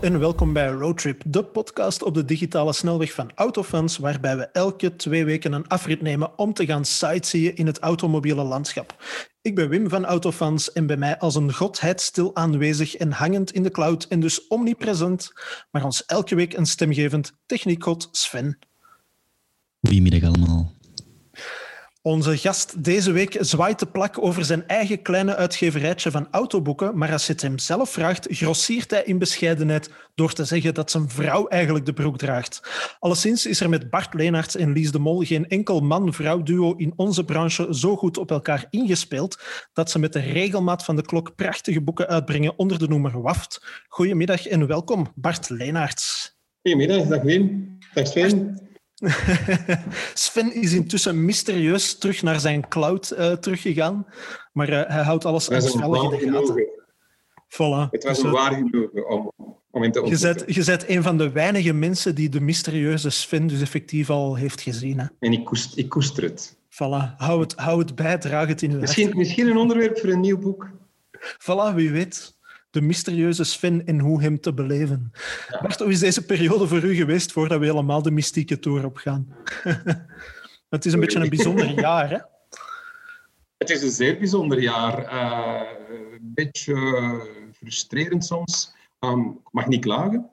En welkom bij Roadtrip, de podcast op de digitale snelweg van Autofans, waarbij we elke twee weken een afrit nemen om te gaan sightseeën in het automobiele landschap. Ik ben Wim van Autofans en bij mij als een godheid stil aanwezig en hangend in de cloud en dus omnipresent, maar ons elke week een stemgevend techniekgod Sven. Goedemiddag allemaal. Onze gast deze week zwaait de plak over zijn eigen kleine uitgeverijtje van autoboeken, maar als je het hem zelf vraagt, grossiert hij in bescheidenheid door te zeggen dat zijn vrouw eigenlijk de broek draagt. Alleszins is er met Bart Leenaerts en Lies de Mol geen enkel man-vrouw duo in onze branche zo goed op elkaar ingespeeld dat ze met de regelmaat van de klok prachtige boeken uitbrengen onder de noemer Waft. Goedemiddag en welkom, Bart Leenaerts. Goedemiddag, dag Wim. Dag Sven. Sven is intussen mysterieus terug naar zijn cloud uh, teruggegaan, maar uh, hij houdt alles aanstellig in de gaten. Voilà. Het was dus, een waar genoegen om, om hem te ontmoeten. Je bent, je bent een van de weinige mensen die de mysterieuze Sven dus effectief al heeft gezien. Hè? En ik, koest, ik koester het. Voilà. Hou het, hou het bij, draag het in uw misschien, misschien een onderwerp voor een nieuw boek. Voilà, wie weet de mysterieuze Sven en hoe hem te beleven. Ja. Bart, hoe is deze periode voor u geweest voordat we helemaal de mystieke tour op gaan? het is een beetje een bijzonder jaar, hè? Het is een zeer bijzonder jaar. Uh, een beetje frustrerend soms. Um, ik mag niet klagen.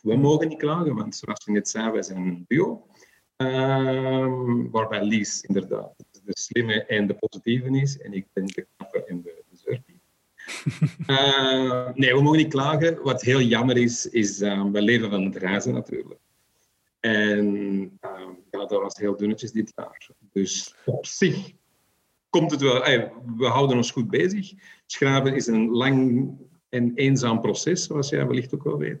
We mogen niet klagen, want zoals je net zei, wij zijn een duo. Um, waarbij Lies inderdaad de slimme en de positieve is. En ik ben de knappe en de. Uh, nee, we mogen niet klagen. Wat heel jammer is, is uh, we leven van het reizen natuurlijk. En uh, ja, dat was heel dunnetjes dit jaar. Dus op zich komt het wel. we houden ons goed bezig. Schrijven is een lang en eenzaam proces, zoals jij wellicht ook wel weet.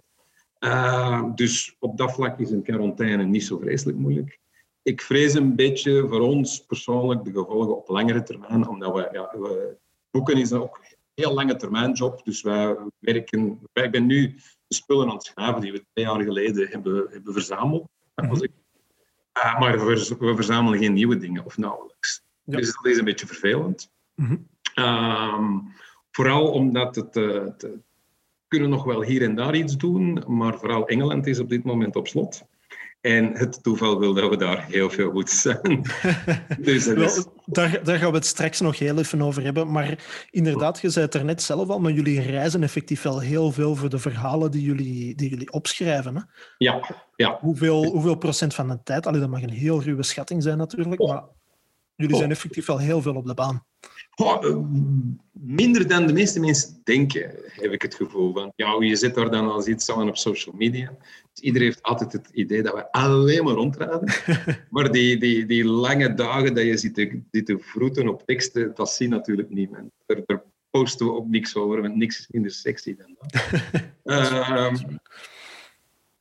dus op dat vlak is een quarantaine niet zo vreselijk moeilijk. Ik vrees een beetje voor ons persoonlijk de gevolgen op langere termijn, omdat we, ja, we boeken is ook heel lange termijn job. Dus wij werken, wij ben nu de spullen aan het schrijven die we twee jaar geleden hebben, hebben verzameld. Mm -hmm. uh, maar we, we, verzamelen geen nieuwe dingen, of nauwelijks. Ja. Dus dat is een beetje vervelend. Mm -hmm. um, vooral omdat het, uh, het, kunnen nog wel hier en daar iets doen, maar vooral Engeland is op dit moment op slot. En het toeval wil dat we daar heel veel goed zijn. dus Wel, daar, daar, gaan we het straks nog heel even over hebben. Maar inderdaad, je zei het er net zelf al, maar jullie reizen effectief wel heel veel voor de verhalen die jullie, die jullie opschrijven. Hè? Ja, ja. Hoeveel, hoeveel procent van de tijd? Allee, dat mag een heel ruwe schatting zijn natuurlijk, oh. maar jullie zijn effectief wel heel veel op de baan. Oh, eh, minder dan de meeste mensen denken, heb ik het gevoel. Want ja, je zit daar dan als iets aan op social media. Iedereen heeft altijd het idee dat we alleen maar rondrijden. maar die, die, die lange dagen dat je zit te, zit te vroeten op teksten, dat zien natuurlijk niemand. Daar, daar posten we ook niks over, want niks is minder sexy dan dat. uh,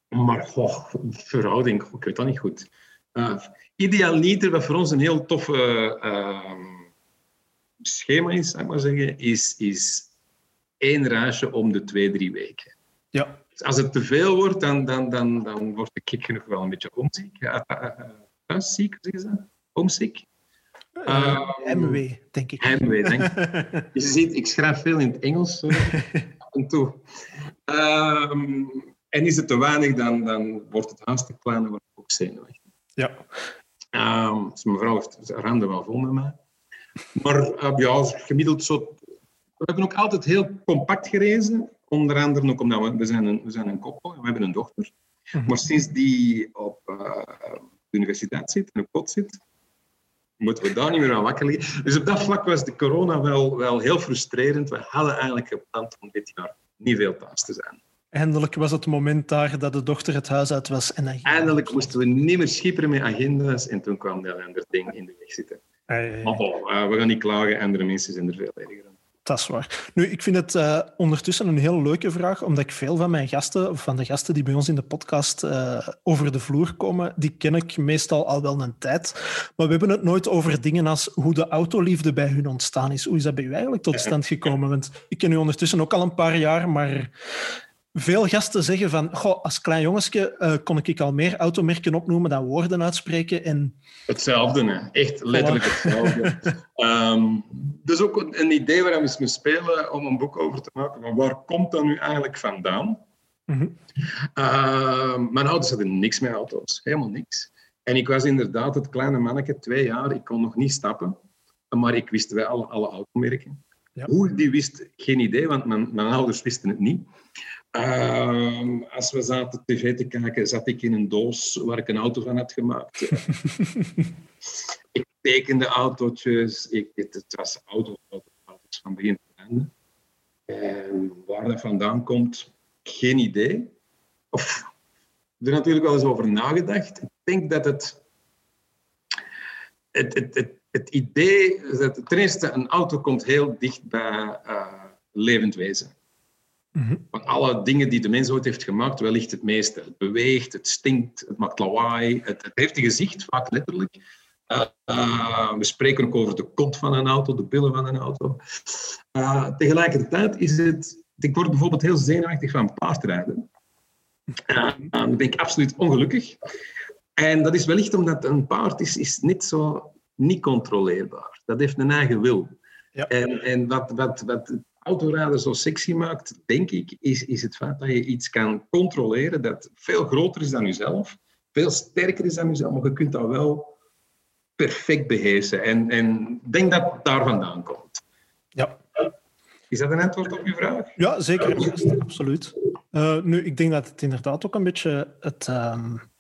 maar goh, verhouding, ik weet dat niet goed. Uh, idealiter, wat voor ons een heel toffe... Uh, schema is, zou ik maar zeggen, is, is één reisje om de twee, drie weken. Ja. Als het te veel wordt, dan, dan, dan, dan word ik genoeg wel een beetje homesick. Thuisziek, zeg je dat? Homesick? Uh, MW, denk ik. MW, denk ik. je ziet, ik schrijf veel in het Engels af en toe. Um, en is het te weinig, dan, dan wordt het hartstikke klein en wordt het ook zenuwachtig. Ja. Um, dus mijn vrouw heeft randen wel vol met mij. Maar uh, ja, gemiddeld zo... We hebben ook altijd heel compact gerezen. Onder andere ook omdat we, we, zijn, een, we zijn een koppel en we hebben een dochter. Mm -hmm. Maar sinds die op uh, de universiteit zit en op kot zit, moeten we daar niet meer aan wakker liggen. Dus op dat vlak was de corona wel, wel heel frustrerend. We hadden eigenlijk gepland om dit jaar niet veel thuis te zijn. Eindelijk was het moment daar dat de dochter het huis uit was. En Eindelijk moesten we niet meer schipperen met agenda's en toen kwam dat andere ding in de weg zitten. Maar uh, we gaan niet klagen, andere mensen zijn er veel erger. Dat is waar. Nu, ik vind het uh, ondertussen een heel leuke vraag, omdat ik veel van mijn gasten, of van de gasten die bij ons in de podcast uh, over de vloer komen, die ken ik meestal al wel een tijd. Maar we hebben het nooit over dingen als hoe de autoliefde bij hun ontstaan is. Hoe is dat bij u eigenlijk tot stand gekomen? Want ik ken u ondertussen ook al een paar jaar, maar veel gasten zeggen van, goh, als klein jongensje uh, kon ik al meer automerken opnoemen dan woorden uitspreken. En... Hetzelfde, hè. echt letterlijk hetzelfde. um, dus ook een idee waar we eens mee spelen om een boek over te maken. Maar waar komt dat nu eigenlijk vandaan? Mhm. Uh, mijn ouders hadden niks met auto's, helemaal niks. En ik was inderdaad het kleine manneke, twee jaar, ik kon nog niet stappen, maar ik wist wel alle, alle automerken. Ja. Hoe ik die wist, geen idee, want mijn, mijn ouders wisten het niet. Uh, als we zaten tv te kijken, zat ik in een doos waar ik een auto van had gemaakt. ik tekende autootjes, ik, het, het was auto's, auto's van begin tot einde. En waar dat vandaan komt, geen idee. Of er natuurlijk wel eens over nagedacht. Ik denk dat het, het, het, het, het idee, dat ten eerste een auto komt heel dicht bij uh, levend wezen. Mhm. Van alle dingen die de mens ooit heeft gemaakt, wellicht het meeste. Het beweegt, het stinkt, het maakt lawaai, het, het heeft een gezicht, vaak letterlijk. Uh, uh, we spreken ook over de kont van een auto, de billen van een auto. Uh, tegelijkertijd is het... Ik word bijvoorbeeld heel zenuwachtig van paardrijden. dan ben ik absoluut ongelukkig. En dat is wellicht omdat een paard is, is niet zo niet controleerbaar. Dat heeft een eigen wil. Ja. En, en wat, wat, wat autorijden zo sexy maakt, denk ik, is, is het feit dat je iets kan controleren dat veel groter is dan jezelf, veel sterker is dan jezelf, maar je kunt dat wel perfect beheersen. En, en denk dat het daar vandaan komt. Ja. Is dat een antwoord op uw vraag? Ja, zeker. Absoluut. Uh, nu, ik denk dat het inderdaad ook een beetje het... Um,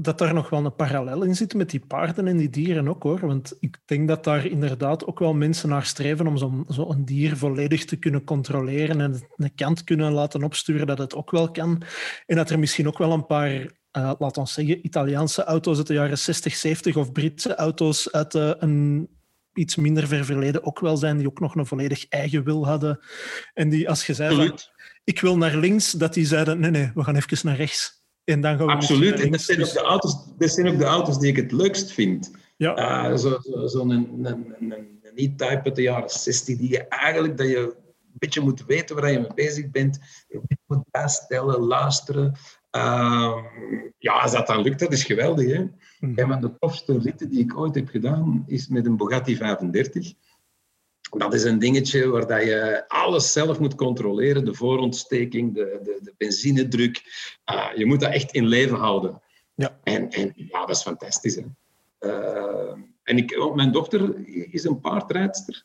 dat daar nog wel een parallel in zit met die paarden en die dieren ook, hoor. Want ik denk dat daar inderdaad ook wel mensen naar streven om zo'n zo dier volledig te kunnen controleren en een kant kunnen laten opsturen dat het ook wel kan. En dat er misschien ook wel een paar uh, laten we zeggen, Italiaanse auto's uit de jaren 60, 70 of Britse auto's uit uh, een iets minder ver verleden ook wel zijn, die ook nog een volledig eigen wil hadden. En die, als je zei, van, ik wil naar links, dat die zeiden, nee, nee, we gaan even naar rechts. En dan gaan we Absoluut, en dat zijn, ook de auto's, dat zijn ook de auto's die ik het leukst vind. Ja. Uh, Zo'n zo, zo een, een, een, een E-Type uit de jaren 60, die je eigenlijk dat je een beetje moet weten waar je mee bezig bent, je moet bijstellen, luisteren. Uh, ja, als dat dan lukt, dat is geweldig. Hè? Mm. Een van de tofste ritten die ik ooit heb gedaan, is met een Bugatti 35. Dat is een dingetje waar dat je alles zelf moet controleren. De voorontsteking, de, de, de benzinedruk. Uh, je moet dat echt in leven houden. Ja. En, en ja, dat is fantastisch. Hè? Uh, en ik, mijn dochter is een paardrijdster.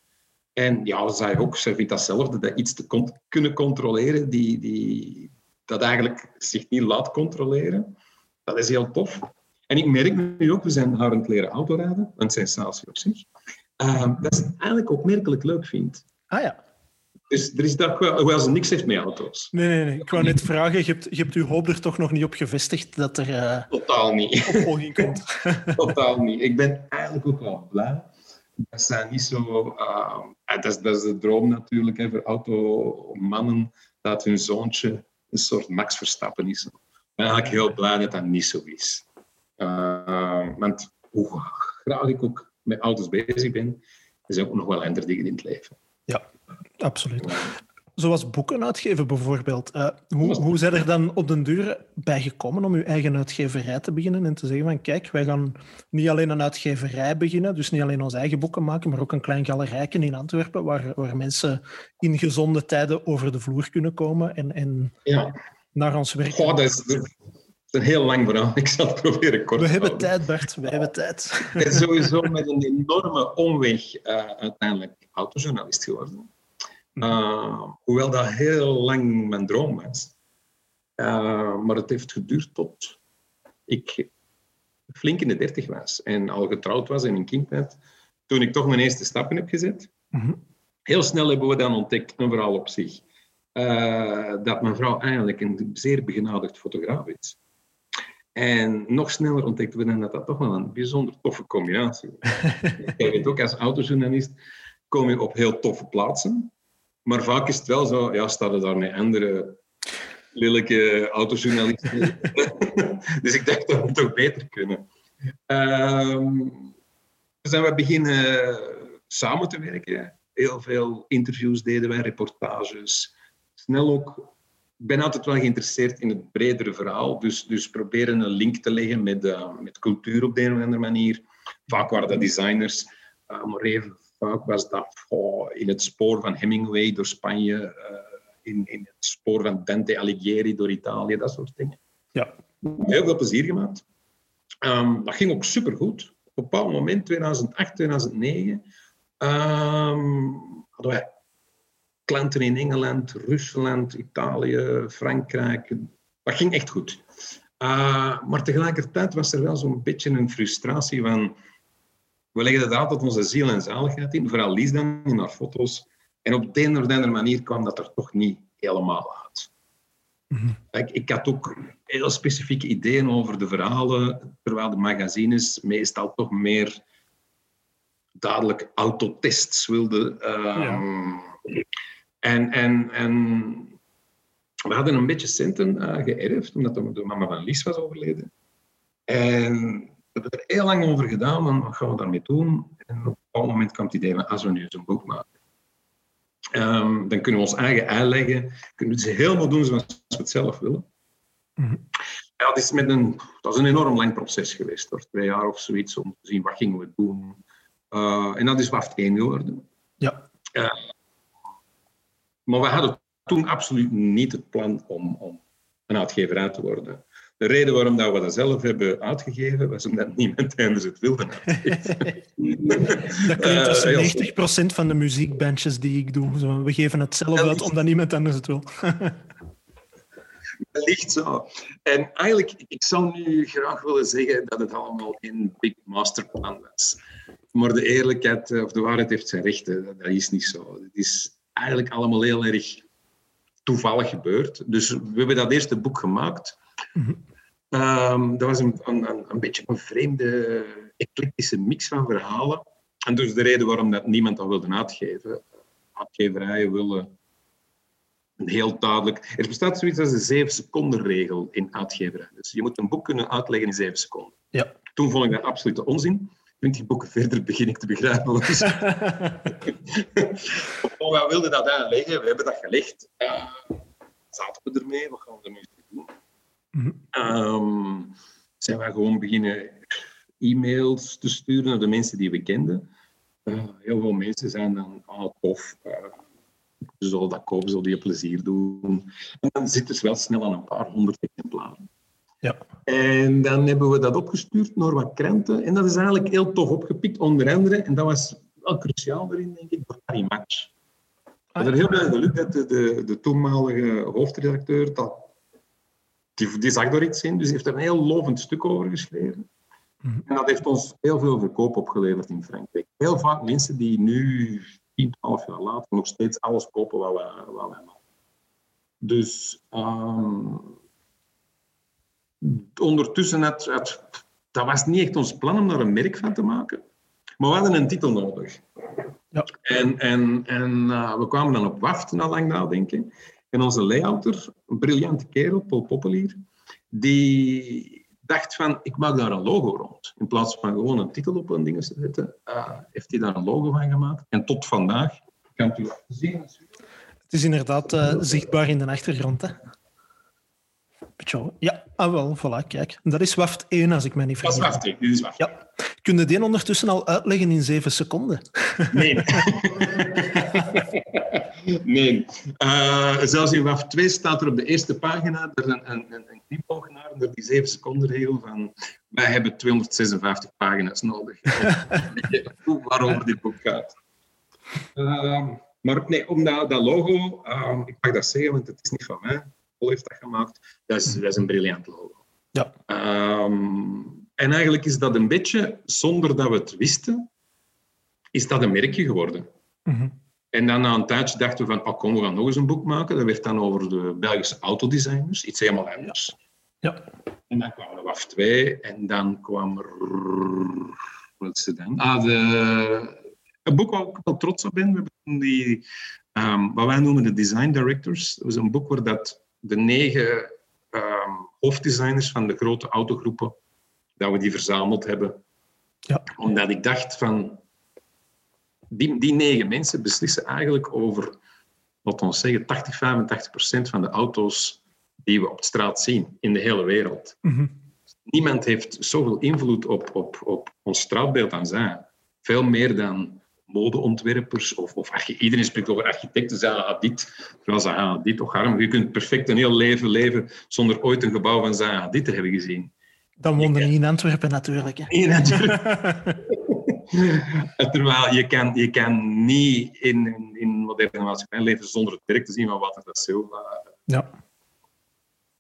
En ja, zij ook, zij vindt datzelfde, dat iets te con kunnen controleren die, die, dat eigenlijk zich niet laat controleren. Dat is heel tof. En ik merk nu ook, we zijn haar aan het leren autorijden, een sensatie op zich, uh, dat ze het eigenlijk opmerkelijk leuk vindt. Ah ja. Dus er is dat, hoewel ze niks heeft met auto's. Nee, nee, nee. Ik wou net vragen, je hebt, je hebt uw hoop er toch nog niet op gevestigd dat er uh, Totaal niet. opvolging komt. Totaal niet. Ik ben eigenlijk ook wel blij dat zijn niet zo... Uh, dat, is, dat is de droom natuurlijk hè, voor automannen, dat hun zoontje een soort Max Verstappen is. Ik ben eigenlijk heel blij dat dat niet zo is. Uh, want hoe graag ik ook met auto's bezig ben, er zijn ook nog wel andere dingen in het leven. Ja, absoluut. Zoals boeken uitgeven bijvoorbeeld. Uh, hoe, hoe zijn er dan op den duur bij gekomen om uw eigen uitgeverij te beginnen en te zeggen van kijk, wij gaan niet alleen een uitgeverij beginnen, dus niet alleen onze eigen boeken maken, maar ook een klein galerijken in Antwerpen waar, waar mensen in gezonde tijden over de vloer kunnen komen en, en ja. naar ons werk. Goh, dat is, dat is een heel lang verhaal. Ik zal het proberen kort We te hebben tijd, Bert. We hebben tijd. Ik ben sowieso met een enorme omweg uh, uiteindelijk autojournalist geworden. Uh, hoewel dat heel lang mijn droom was. Uh, maar het heeft geduurd tot ik flink in de dertig was en al getrouwd was en een kind had, toen ik toch mijn eerste stappen heb gezet. -hmm. Heel snel hebben we dan ontdekt, een verhaal op zich, dat mijn vrouw eigenlijk een zeer begenadigd fotograaf is. En nog sneller ontdekten we dan dat dat toch wel een bijzonder toffe combinatie is. Je weet ook, als autojournalist kom je op heel toffe plaatsen. Maar vaak is het wel zo, ja, staan er daar met andere lelijke autojournalisten. dus ik dacht dat we toch beter kunnen. Um, dus zijn we beginnen samen te werken. Heel veel interviews deden wij, reportages. Snel ook ben altijd wel geïnteresseerd in het bredere verhaal. Dus, dus proberen een link te leggen met, uh, met cultuur op de een of andere manier. Vaak waren dat designers. Uh, maar even vaak was dat oh, in het spoor van Hemingway door Spanje. Uh, in, in het spoor van Dante Alighieri door Italië, dat soort dingen. Ja. Heel veel plezier gemaakt. Ehm, dat ging ook supergoed. Op een bepaald moment, 2008, 2009, ehm, hadden wij klanten in Engeland, Rusland, Italië, Frankrijk. Dat ging echt goed. Uh, maar tegelijkertijd was er wel zo'n beetje een frustratie van... We leggen er altijd onze ziel en zaligheid in, vooral Lies dan, in haar foto's. En op de een of andere manier kwam dat er toch niet helemaal uit. ik, ik, had ook heel specifieke ideeën over de verhalen, terwijl de magazines meestal toch meer dadelijk autotests wilden. Um, en, en, en we hadden een beetje centen uh, geërfd, omdat de mama van Lies was overleden. En we hebben er heel lang over gedaan, van wat gaan we daarmee doen? En op een bepaald moment kwam het idee van, als we nu eens een boek maken, um, dan kunnen we ons eigen ei leggen, kunnen we het helemaal doen zoals we het zelf willen. Mm ja, dat, is met een, dat is een enorm lang proces geweest, door twee jaar of zoiets, om te zien wat gingen we doen. Uh, en dat is WAFT 1 geworden. Ja. Uh, maar we hadden toen absoluut niet het plan om, om een uitgeverij te worden. De reden waarom dat we dat zelf hebben uitgegeven, was omdat niemand tijdens het wilde dat klinkt tussen uh, 90% van de muziekbandjes die ik doe. we geven het zelf uit omdat niemand anders het wil. Wellicht zo. En eigenlijk, ik zou nu graag willen zeggen dat het allemaal een big masterplan was. Maar de eerlijkheid of de waarheid heeft zijn rechten. Dat is niet zo. Het is eigenlijk allemaal heel erg toevallig gebeurd. Dus we hebben dat eerste boek gemaakt. um, dat was een, een, een beetje een vreemde, eclectische mix van verhalen. En dus de reden waarom dat niemand dat wilde uitgeven. Uitgeverijen willen een heel duidelijk... Er bestaat zoiets als de zeven seconden regel in uitgeverij. Dus je moet een boek kunnen uitleggen in zeven seconden. Ja. Toen vond ik dat absolute onzin. Twintig boeken verder begin ik te begrijpen. Wat we wilden dat uitleggen. We hebben dat gelegd. Uh, zaten we ermee? Wat gaan we ermee doen? Mm um, zijn we gewoon beginnen e-mails te sturen naar de mensen die we kenden. Uh, heel veel mensen zijn dan, ah, tof, uh, ze zullen dat kopen, zullen die plezier doen. En dan zitten ze wel snel aan een paar honderd exemplaren. Ja. En dan hebben we dat opgestuurd naar wat kranten. En dat is eigenlijk heel tof opgepikt, onder andere. En dat was wel cruciaal erin, denk ik, voor Harry Match. Ah, er heel veel geluk dat de, de, de toenmalige hoofdredacteur, dat, die, die zag daar iets in, dus heeft er een heel lovend stuk over geschreven. Mhm. En dat heeft ons heel veel verkoop opgeleverd in Frankrijk. Heel vaak mensen die nu, 10, 12 jaar later, nog steeds alles kopen wat wij, wat wij maken. Dus um, ondertussen, het, dat was niet echt ons plan om daar een merk van te maken. Maar we hadden een titel nodig. Ja. En, en, en uh, we kwamen dan op WAFT na lang nadenken. En onze layouter, een briljante kerel, Paul Poppelier, die dacht van, ik maak daar een logo rond. In plaats van gewoon een titel op een ding te zetten, uh, heeft hij daar een logo van gemaakt. En tot vandaag, kan u zien. Het is inderdaad uh, zichtbaar in de achtergrond, hè? Ja, ah wel, voilà, kijk. Dat is WAFT 1, als ik me niet vergis. Dat is WAFT 1, dit is WAFT Ja. Kun je die ondertussen al uitleggen in zeven seconden? Nee. nee. Uh, zelfs in WAFT 2 staat er op de eerste pagina er een, een, naar onder die zeven seconden regel van wij hebben 256 pagina's nodig. waarover dit boek gaat. Uh, maar nee, om dat, dat logo, uh, ik mag dat zeggen, want het is niet van mij heeft dat gemaakt. Dat is, dat is een briljant logo. Ja. Um, en eigenlijk is dat een beetje, zonder dat we het wisten, is dat een merkje geworden. Mm -hmm. En dan na een tijdje dachten we van, oh kom, we gaan nog eens een boek maken. Dat werd dan over de Belgische autodesigners, iets helemaal anders. Ja. En dan kwam er WAF 2 en dan kwam er... Wat is het dan? Ah, de... Een boek waar ik wel trots op ben. We hebben die, um, wat wij noemen de design directors. Dat was een boek waar dat de negen um, hoofddesigners van de grote autogroepen, dat we die verzameld hebben. Ja. Omdat ik dacht van, die, die negen mensen beslissen eigenlijk over, wat ons zeggen, 80, 85 procent van de auto's die we op de straat zien in de hele wereld. Mm Niemand heeft zoveel invloed op, op, op ons straatbeeld dan zij. Veel meer dan modeontwerpers of, of iedereen spreekt over architecten, Zaha Hadid. Terwijl Zaha Hadid toch arm. Je kunt perfect een heel leven leven zonder ooit een gebouw van Zaha Hadid te hebben gezien. Dan woonde niet in Antwerpen natuurlijk. Hè. Nee, natuurlijk. Terwijl je kan, je kan niet in, in, in moderne maatschappij leven zonder het werk te zien van Walter da Silva. Ja.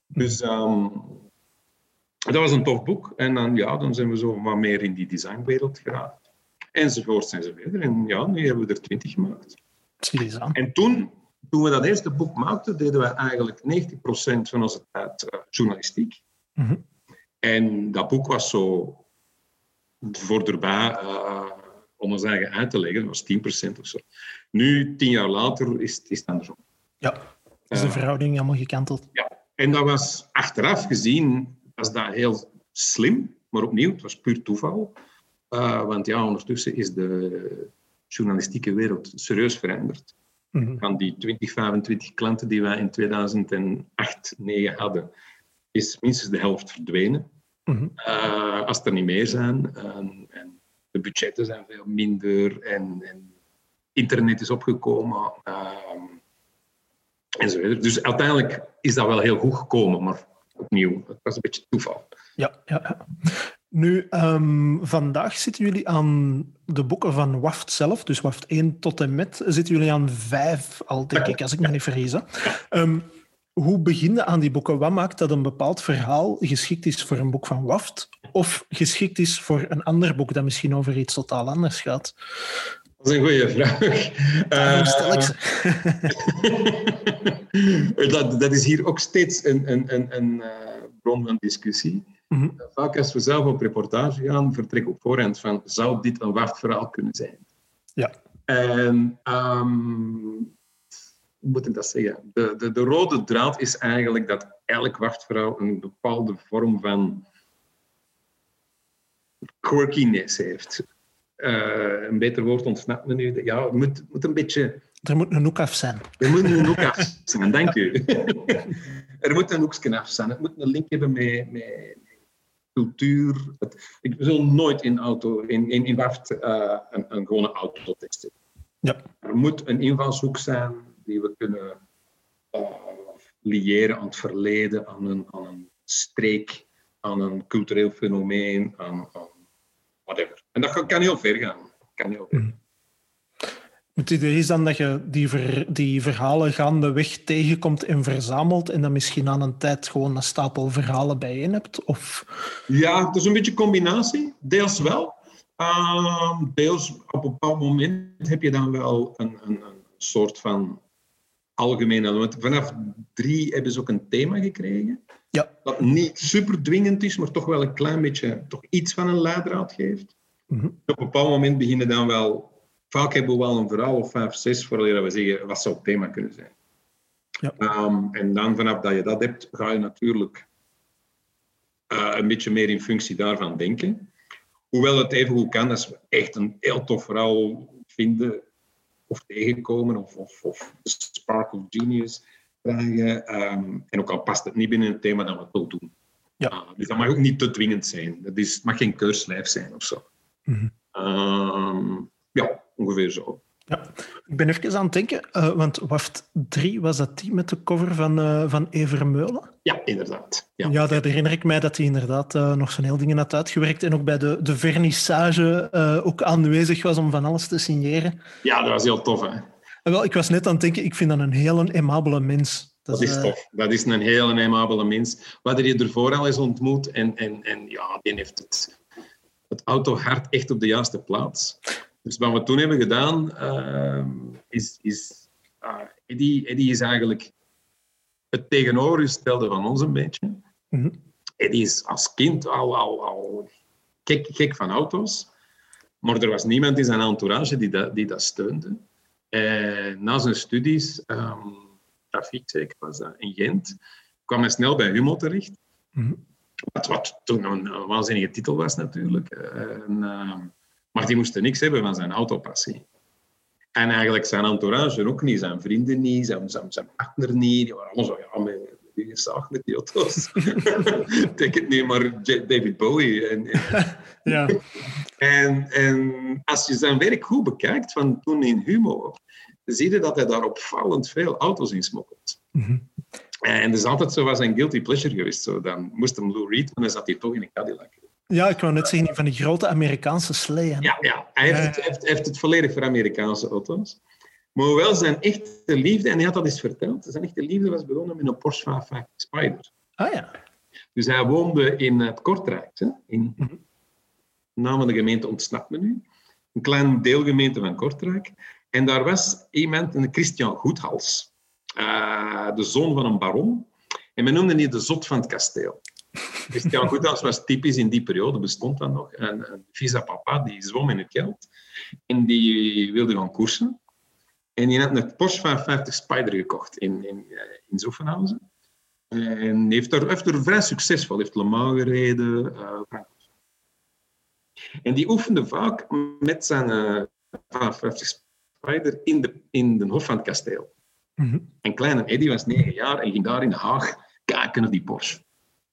Dus ehm, dat was een tof boek. En dan, ja, dan zijn we zo wat meer in die designwereld geraakt. Enzovoort, enzovoort. En ja, nu hebben we er twintig gemaakt. En toen, toen we dat eerste boek maakten, deden we eigenlijk 90% van onze tijd eh, journalistiek. Mhm. En dat boek was zo voor erbij eh, om ons eigen uit te leggen. Dat was 10% of zo. Nu, tien jaar later, is, is het andersom. Ja. Is de Eh, verhouding helemaal gekanteld. en dat was achteraf gezien was dat heel slim, maar opnieuw, het was puur toeval. Eh, want ja, ondertussen is de journalistieke wereld serieus veranderd. Mhm. Van die 20, 25 klanten die wij in 2008, 2009 hadden, is minstens de helft verdwenen. Mhm. Eh, als er niet meer zijn. En, en de budgetten zijn veel minder en, en internet is opgekomen. ehm, enzovoort. Dus uiteindelijk is dat wel heel goed gekomen, maar opnieuw, het was een beetje toeval. Ja, ja, ja. Nu, ehm, vandaag zitten jullie aan de boeken van WAFT zelf, dus WAFT 1 tot en met, zitten jullie aan 5 al, denk ik, als ik me niet vergis. Ehm, hoe begin je aan die boeken? Wat maakt dat een bepaald verhaal geschikt is voor een boek van WAFT of geschikt is voor een ander boek dat misschien over iets totaal anders gaat? Dat is een goede vraag. Daarom stel ik Eh, dat, dat is hier ook steeds een, een, een, een eh, bron van discussie. Mhm. Vaak als we zelf op reportage gaan, vertrek op voorhand van zou dit een wachtverhaal kunnen zijn? Ja. En ehm, hoe moet ik dat zeggen? De, de, de rode draad is eigenlijk dat elk wachtverhaal een bepaalde vorm van quirkiness heeft. Eh, een beter woord ontsnapt me nu. Ja, het moet, moet een beetje Er moet een hoek af zijn. er moet een hoek af zijn, dank u. er moet een hoekje af zijn. Het moet een link hebben met, met cultuur. Het, ik wil nooit in, auto, in, in, in WAFT eh, een, een gewone auto testen. Ja. Er moet een invalshoek zijn die we kunnen eh liëren aan het verleden, aan een, aan een streek, aan een cultureel fenomeen, aan, aan whatever. En dat kan, kan heel ver gaan. Kan heel ver. Het idee is dan dat je die, ver, die verhalen gaandeweg tegenkomt en verzamelt en dan misschien aan een tijd gewoon een stapel verhalen bijeen hebt? Of... Ja, het is een beetje een combinatie. Deels wel. Ehm, deels op een bepaald moment heb je dan wel een, een, een soort van algemene. Want vanaf drie hebben ze ook een thema gekregen. Ja. Dat niet super dwingend is, maar toch wel een klein beetje toch iets van een leidraad geeft. Mhm. Op een bepaald moment beginnen dan wel. Vaak hebben we wel een verhaal of vijf, zes voordat we zeggen wat zou het thema kunnen zijn. Ja. Ehm, en dan vanaf dat je dat hebt, ga je natuurlijk eh, een beetje meer in functie daarvan denken. Hoewel het even goed kan als we echt een heel tof verhaal vinden of tegenkomen, of, of, of de spark of genius krijgen. ehm, en ook al past het niet binnen het thema, dan we het wel doen. Ja. Ah, dus dat mag ook niet te dwingend zijn. Dat is, het mag geen keurslijf zijn of zo. Ja, ongeveer zo. Ja. Ik ben even aan het denken, eh, want WAFT 3, was dat die met de cover van, eh van Evermeulen? Ja, inderdaad. Ja. Ja, daar herinner ik mij dat hij inderdaad eh, nog zo'n heel dingen had uitgewerkt en ook bij de, de vernissage ook aanwezig was om van alles te signeren. ja, dat was heel tof. Hè? En wel, ik was net aan het denken, ik vind dat een heel aimabele mens. Dat is tof. Dat is een heel aimabele mens. Wat er je ervoor al eens ontmoet. En, en, en ja, die heeft het, het autohart echt op de juiste plaats. Dus wat we toen hebben gedaan, ehm, is... is ah, Eddie, Eddie is eigenlijk het tegenovergestelde van ons een beetje. Mhm. Eddie is als kind al, al, al gek, gek van auto's. Maar er was niemand in zijn entourage die dat, die dat steunde. En na zijn studies, ehm trafiek zeker was dat, in Gent, kwam hij snel bij Humo terecht. Mhm. Wat, wat toen een, waanzinnige titel was natuurlijk. En, ehm, maar die moesten niks hebben van zijn autopassie. En eigenlijk zijn entourage ook niet, zijn vrienden niet, zijn, zijn, zijn partner niet. Die waren allemaal zo, ja, maar die gezaagd met die auto's. Denk het niet, maar David Bowie. En, ja. en, en als je zijn werk goed bekijkt, van toen in Humo, zie je dat hij daar opvallend veel auto's in smokkelt. Mm En dat is altijd zo was een guilty pleasure geweest. Zo. Dan moest hem Lou Reed, maar dan zat hij toch in een Cadillac. Ja, ik wou net zeggen, van die grote Amerikaanse sleeën. Ja, ja. Hij heeft, het, heeft, heeft het volledig voor Amerikaanse auto's. Maar hoewel zijn echte liefde, en hij had dat eens verteld, zijn echte liefde was begonnen met een Porsche 550 Spider. Ah ja. Dus hij woonde in het Kortrijk, hè, in Mhm. naam van de gemeente ontsnapt me nu. Een klein deelgemeente van Kortrijk. En daar was iemand, een Christian Goedhals, eh, de zoon van een baron. En men noemde die de zot van het kasteel. Christian Goedhals was typisch in die periode, bestond dat nog. Een, een visa papa, die zwom in het geld. En die wilde gaan koersen. En die had een Porsche 550 Spider gekocht in, in, eh, in Zoffenhausen. En heeft er, heeft er vrij succesvol. Heeft Le Mans gereden. eh, en die oefende vaak met zijn 550 Spider in de, in de hof van het kasteel. Mhm. En kleine Eddie was negen jaar en ging daar in de Haag kijken naar die Porsche.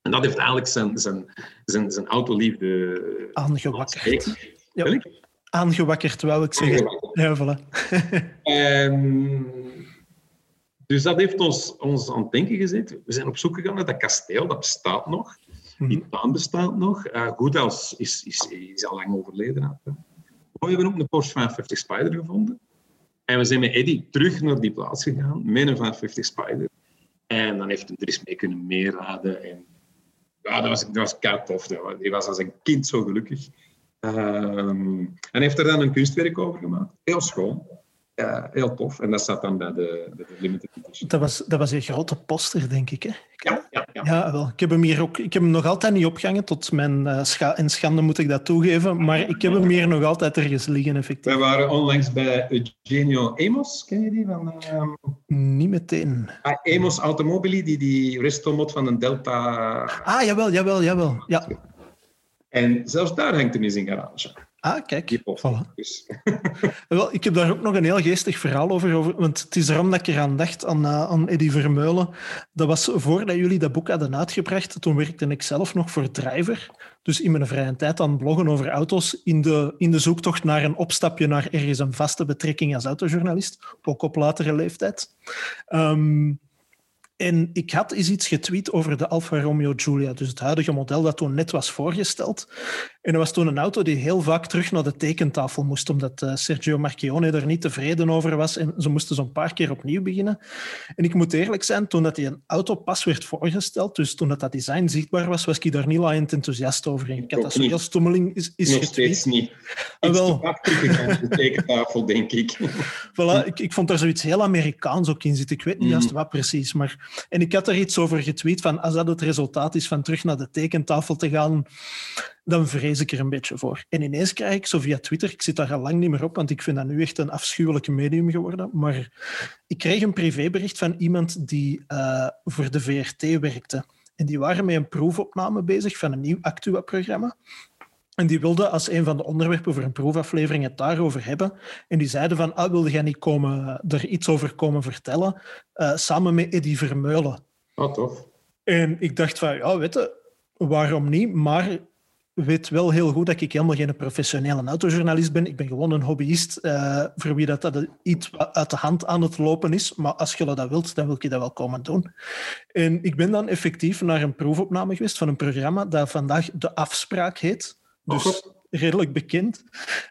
En dat heeft eigenlijk zijn, zijn, zijn, zijn autoliefde Aangewakkerd. Ja. Aangewakkerd, wou ik zeggen. Ja, voilà. Dus dat heeft ons, ons aan het denken gezet. We zijn op zoek gegaan naar dat kasteel, dat bestaat nog. Die tuin bestaat nog. Uh, Goedals is, is, is al lang overleden. Maar we hebben ook een Porsche 550 Spider gevonden. En we zijn met Eddy terug naar die plaats gegaan, met een 550 Spider. En dan heeft hij er eens mee kunnen meeraden. En ja, dat was, dat was tof. Hij was als een kind zo gelukkig. Um, en heeft er dan een kunstwerk over gemaakt. Heel schoon. Uh, heel tof. En dat staat dan bij de, bij de limited edition. Dat was, dat was een grote poster, denk ik. Hè? Ja, ja, ja. ja wel. Ik heb hem hier ook. Ik heb hem nog altijd niet opgehangen. Tot mijn uh, scha en schande moet ik dat toegeven. Maar ik heb hem hier nog altijd ergens liggen, effectief. Wij waren onlangs bij Eugenio Amos. Ken je die? Van, uh, niet meteen. Ah, Amos Automobili, die die restomod van een Delta. Ah, jawel, jawel, jawel. Ja. En zelfs daar hangt hem in zijn garage. Ah, kijk. Voilà. Dus. Wel, ik heb daar ook nog een heel geestig verhaal over, over want het is erom dat ik eraan dacht, aan, uh, aan Eddie Vermeulen. Dat was voordat jullie dat boek hadden uitgebracht. Toen werkte ik zelf nog voor Driver. Dus in mijn vrije tijd aan bloggen over auto's, in de, in de zoektocht naar een opstapje naar ergens een vaste betrekking als autojournalist, ook op latere leeftijd. Um, en ik had eens iets getweet over de Alfa Romeo Giulia, dus het huidige model dat toen net was voorgesteld. En dat was toen een auto die heel vaak terug naar de tekentafel moest, omdat uh, Sergio Marchionne er niet tevreden over was en ze moesten zo'n paar keer opnieuw beginnen. En ik moet eerlijk zijn, toen dat die een auto pas werd voorgesteld, dus toen dat, dat design zichtbaar was, was ik daar niet laaiend enthousiast over. En ik had dat zo'n stommeling is, is Nog steeds niet. Ah, wel. de tekentafel, denk ik. voilà, ik, ik vond daar zoiets heel Amerikaans ook in zitten. Ik weet niet mm. juist wat precies, maar... En ik had er iets over getweet van als dat het resultaat is van terug naar de tekentafel te gaan, dan vrees ik er een beetje voor. En ineens krijg ik zo via Twitter, ik zit daar al lang niet meer op, want ik vind dat nu echt een afschuwelijke medium geworden, maar ik kreeg een privébericht van iemand die uh, voor de VRT werkte. En die waren met een proefopname bezig van een nieuw Actua-programma. En die wilden als een van de onderwerpen voor een proefaflevering het daarover hebben. En die zeiden van, ah, wilde jij niet komen, er iets over komen vertellen? Uh, samen met Eddie Vermeulen. Oh, tof. En ik dacht van, ja, weet je, waarom niet? Maar weet wel heel goed dat ik helemaal geen professionele autojournalist ben. Ik ben gewoon een hobbyist uh, voor wie dat, dat iets uit de hand aan het lopen is. Maar als je dat wilt, dan wil ik dat wel komen doen. En ik ben dan effectief naar een proefopname geweest van een programma dat vandaag De Afspraak heet. Dus redelijk bekend.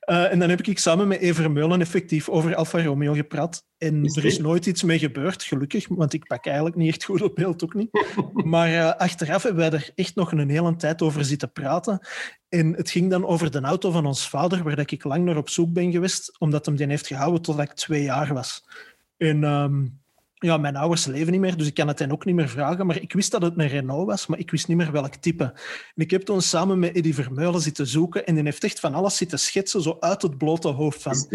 Uh, en dan heb ik samen met Ever Meulen effectief over Alfa Romeo gepraat. En is er is nooit iets mee gebeurd, gelukkig, want ik pak eigenlijk niet echt goed op beeld, ook niet. Maar uh, achteraf hebben wij er echt nog een hele tijd over zitten praten. En het ging dan over de auto van ons vader, waar ik lang naar op zoek ben geweest, omdat hem die heeft gehouden totdat ik twee jaar was. En... Um, ja, mijn ouders leven niet meer, dus ik kan het hen ook niet meer vragen. Maar ik wist dat het een Renault was, maar ik wist niet meer welk type. En ik heb toen samen met Eddie Vermeulen zitten zoeken en die heeft echt van alles zitten schetsen, zo uit het blote hoofd van...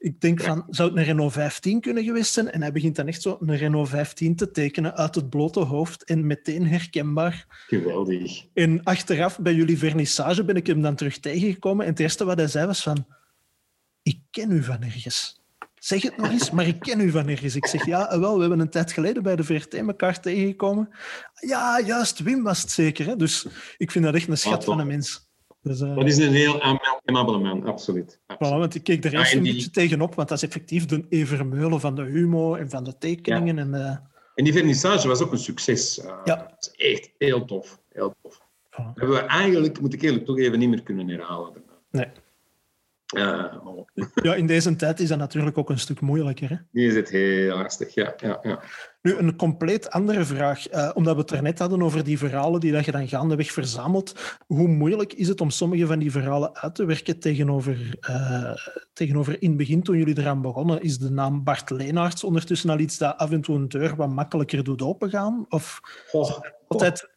Ik denk van, zou het een Renault 15 kunnen geweest zijn? En hij begint dan echt zo een Renault 15 te tekenen uit het blote hoofd en meteen herkenbaar. Geweldig. En achteraf, bij jullie vernissage, ben ik hem dan terug tegengekomen en het eerste wat hij zei was van, ik ken u van ergens. Zeg het nog eens, maar ik ken u van ergens. Ik zeg, ja, wel, we hebben een tijd geleden bij de VRT elkaar tegengekomen. Ja, juist, Wim was het zeker. Hè? Dus ik vind dat echt een schat van een mens. Dus, uh, dat is een heel amabele man, absoluut. absoluut. Voilà, want ik keek er eerst ja, die... een beetje tegenop, want dat is effectief de Evermeulen van de humor en van de tekeningen. Ja. En, uh... en die vernissage was ook een succes. Uh, ja. Dat is echt heel tof. Heel tof. Voilà. Dat hebben we eigenlijk, moet ik eerlijk toch even niet meer kunnen herhalen. Nee. Ja, in deze tijd is dat natuurlijk ook een stuk moeilijker. Hè? Nu is het heel lastig, ja. ja, ja. Nu, een compleet andere vraag. Uh, omdat we het er net hadden over die verhalen die dat je dan gaandeweg verzamelt. Hoe moeilijk is het om sommige van die verhalen uit te werken tegenover, uh, tegenover in het begin, toen jullie eraan begonnen? Is de naam Bart Leenaerts ondertussen al iets dat af en toe een deur wat makkelijker doet opengaan? Of oh, altijd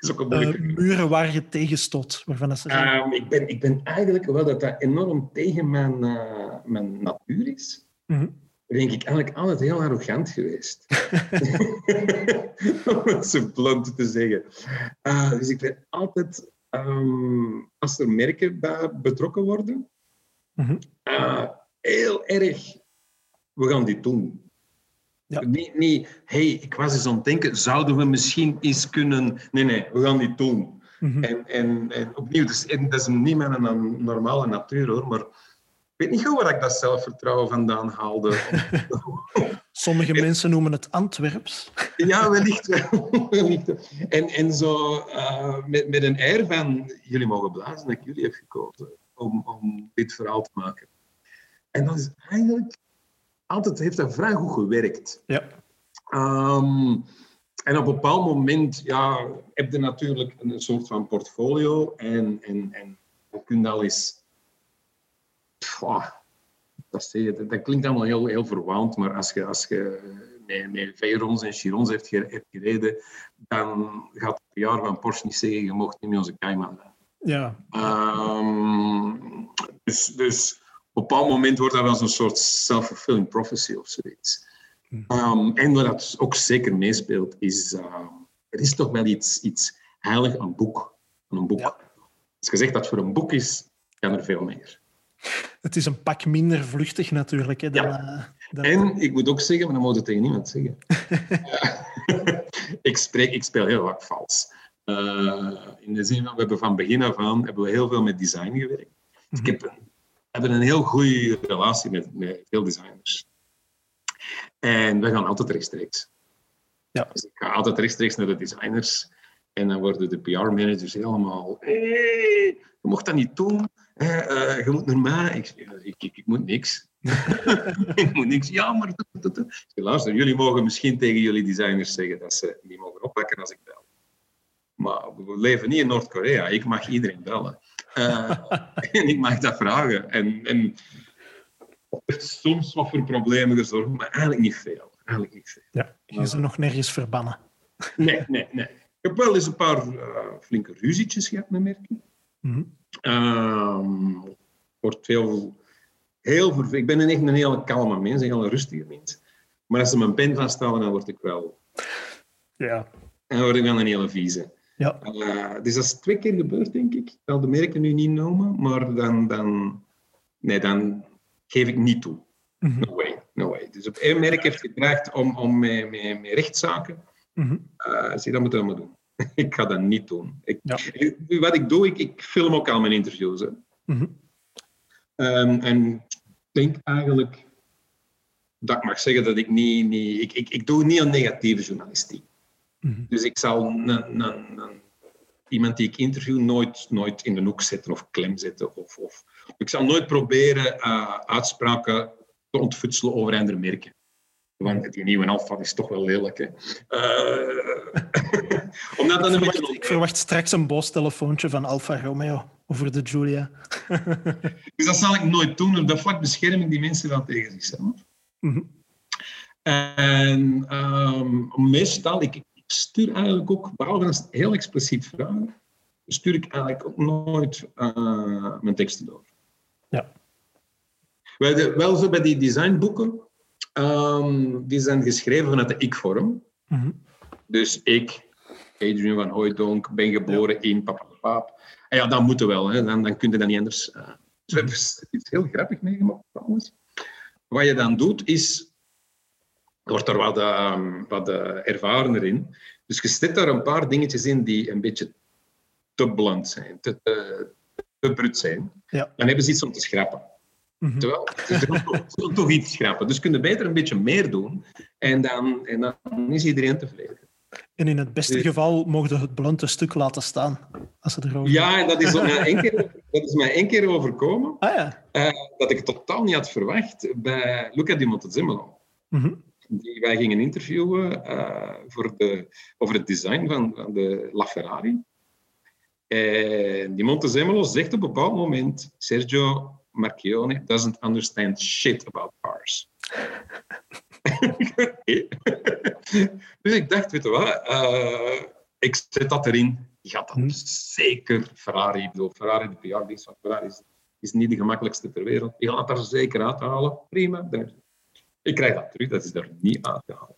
is ook een uh, muren waar je tegen stot? Waarvan dat ze um, ik, ben, ik ben eigenlijk, wel dat dat enorm tegen mijn, uh, mijn natuur is, mm -hmm. denk ik eigenlijk altijd heel arrogant geweest. Om het zo blunt te zeggen. Uh, dus ik ben altijd, um, als er merken bij betrokken worden, mm -hmm. heel erg, we gaan dit doen. Ja. Niet, niet, hey, ik was eens aan het denken, zouden we misschien eens kunnen... Nee, nee, we gaan dit doen. Mm -hmm. en, en, en opnieuw, dus, en dat is niet mijn normale natuur, hoor, maar ik weet niet goed waar ik dat zelfvertrouwen vandaan haalde. Sommige mensen noemen het Antwerps. ja, wellicht wel. wellicht. En, en zo uh, met, met een air van, jullie mogen blazen dat ik jullie heb gekozen om, om dit verhaal te maken. En dat is eigenlijk altijd heeft dat vrij goed gewerkt. Ja. Um, en op een bepaald moment ja, heb je natuurlijk een soort van portfolio en, en, en je kunt al eens... Pff, dat, je, dat klinkt allemaal heel, heel verwaand, maar als je, als je met, met Veyrons en Chirons hebt, hebt gereden, dan gaat het jaar van Porsche niet zeggen, je mocht niet meer onze Cayman. Ja. Um, dus, dus op een bepaald moment wordt dat wel zo'n soort self-fulfilling prophecy of zoiets. Um, en wat dat ook zeker meespeelt, is uh, er is toch wel iets, iets heilig aan, boek, aan een boek. Ja. Als je zegt dat het voor een boek is, kan er veel meer. Het is een pak minder vluchtig natuurlijk. Hè, dan, Ja. uh, dan- En ik moet ook zeggen, maar dat moet je tegen niemand zeggen. ik, spreek, ik speel heel vaak vals. Uh, in de zin van, we hebben van begin af aan hebben we heel veel met design gewerkt. Dus ik heb een, we hebben een heel goede relatie met, met veel designers. En we gaan altijd rechtstreeks. Ja. Dus ik ga altijd rechtstreeks naar de designers. En dan worden de PR-managers helemaal... Hey, je mocht dat niet doen. eh, je moet naar mij. Ik, ik, ik, ik moet niks. ik moet niks. Ja, maar... Luister, jullie mogen misschien tegen jullie designers zeggen dat ze niet mogen oppakken als ik bel. Maar we leven niet in Noord-Korea. Ik mag iedereen bellen. Eh, en ik mag dat vragen. En, en soms wat voor problemen gezorgd, maar eigenlijk niet veel. Eigenlijk niet veel. Ja, je is er nog nergens verbannen. Nee, nee, nee. Ik heb wel eens een paar eh, flinke ruzietjes gehad met merken. Mhm. Ehm, wordt veel, heel Ik ben een echt een hele kalme mens, een hele rustige mens. Maar als ze mijn pen vasthouden, dan word ik wel... Ja. Dan word ik wel een hele vieze. Ja. Eh, dus dat is twee keer gebeurd, denk ik. Ik zal de merken nu niet noemen, maar dan... dan nee, dan geef ik niet toe. Mhm. No way, no way. Dus op één merk heeft gevraagd om, om met, met, met rechtszaken. Uh, zie, dat moet je allemaal doen. ik ga dat niet doen. Ik, Ja. Wat ik doe, ik, ik film ook al mijn interviews. Hè. Ehm, en ik denk eigenlijk dat ik mag zeggen dat ik niet... niet ik, ik, ik doe niet aan negatieve journalistiek. Mhm. Dus ik zal iemand die ik interview nooit, nooit in de hoek zetten of klem zetten. Of, of, ik zal nooit proberen eh, uitspraken te ontfutselen over andere merken. Want die nieuwe Alfa is toch wel lelijk. Hè? Eh, omdat dat een Ik verwacht, ik verwacht straks een boos telefoontje van Alfa Romeo over de Giulia. Dus dat zal ik nooit doen. Op dat vlak bescherm ik die mensen wel tegen zichzelf. Mhm. En ehm, meestal, ik stuur eigenlijk ook, behalve als heel expliciet vragen, stuur ik eigenlijk ook nooit eh, mijn teksten door. Ja. Wel, wel zo bij die designboeken, ehm, die zijn geschreven vanuit de ik-vorm. Mhm. Dus ik, Adrian van Hooijdonk, ben geboren in papapaap. En ja, dat moet wel, hè. Dan, dan kun je dat niet anders. eh. Dus we hebben iets heel grappig meegemaakt trouwens. Wat je dan doet, is... wordt er wat, uh, wat uh, ervarener in. Dus je zet daar een paar dingetjes in die een beetje te blunt zijn, te, te, te brut zijn. Ja. Dan hebben ze iets om te schrappen. Mhm. Terwijl, ze zullen toch, zullen toch iets schrappen. Dus kun je beter een beetje meer doen en dan, en dan is iedereen tevreden. En in het beste geval mogen ze het blunte stuk laten staan. Als ze erover... Ja, en dat is, mij één keer, dat is mij één keer overkomen. Ah ja. Uh, dat ik totaal niet had verwacht bij Luca di Montezemolo. Mm Die wij gingen interviewen uh, voor de, over het design van, van de LaFerrari. En die Montezemolo zegt op een bepaald moment: Sergio Marchione doesn't understand shit about cars. dus ik dacht, weet je wat, uh, ik zet dat erin. Die gaat dan zeker Ferrari, ik bedoel, Ferrari, de PR-dienst van Ferrari is, is, niet de gemakkelijkste ter wereld. Die gaat dat daar zeker uithalen. Prima. Ik krijg dat terug, dat is er niet uitgehaald.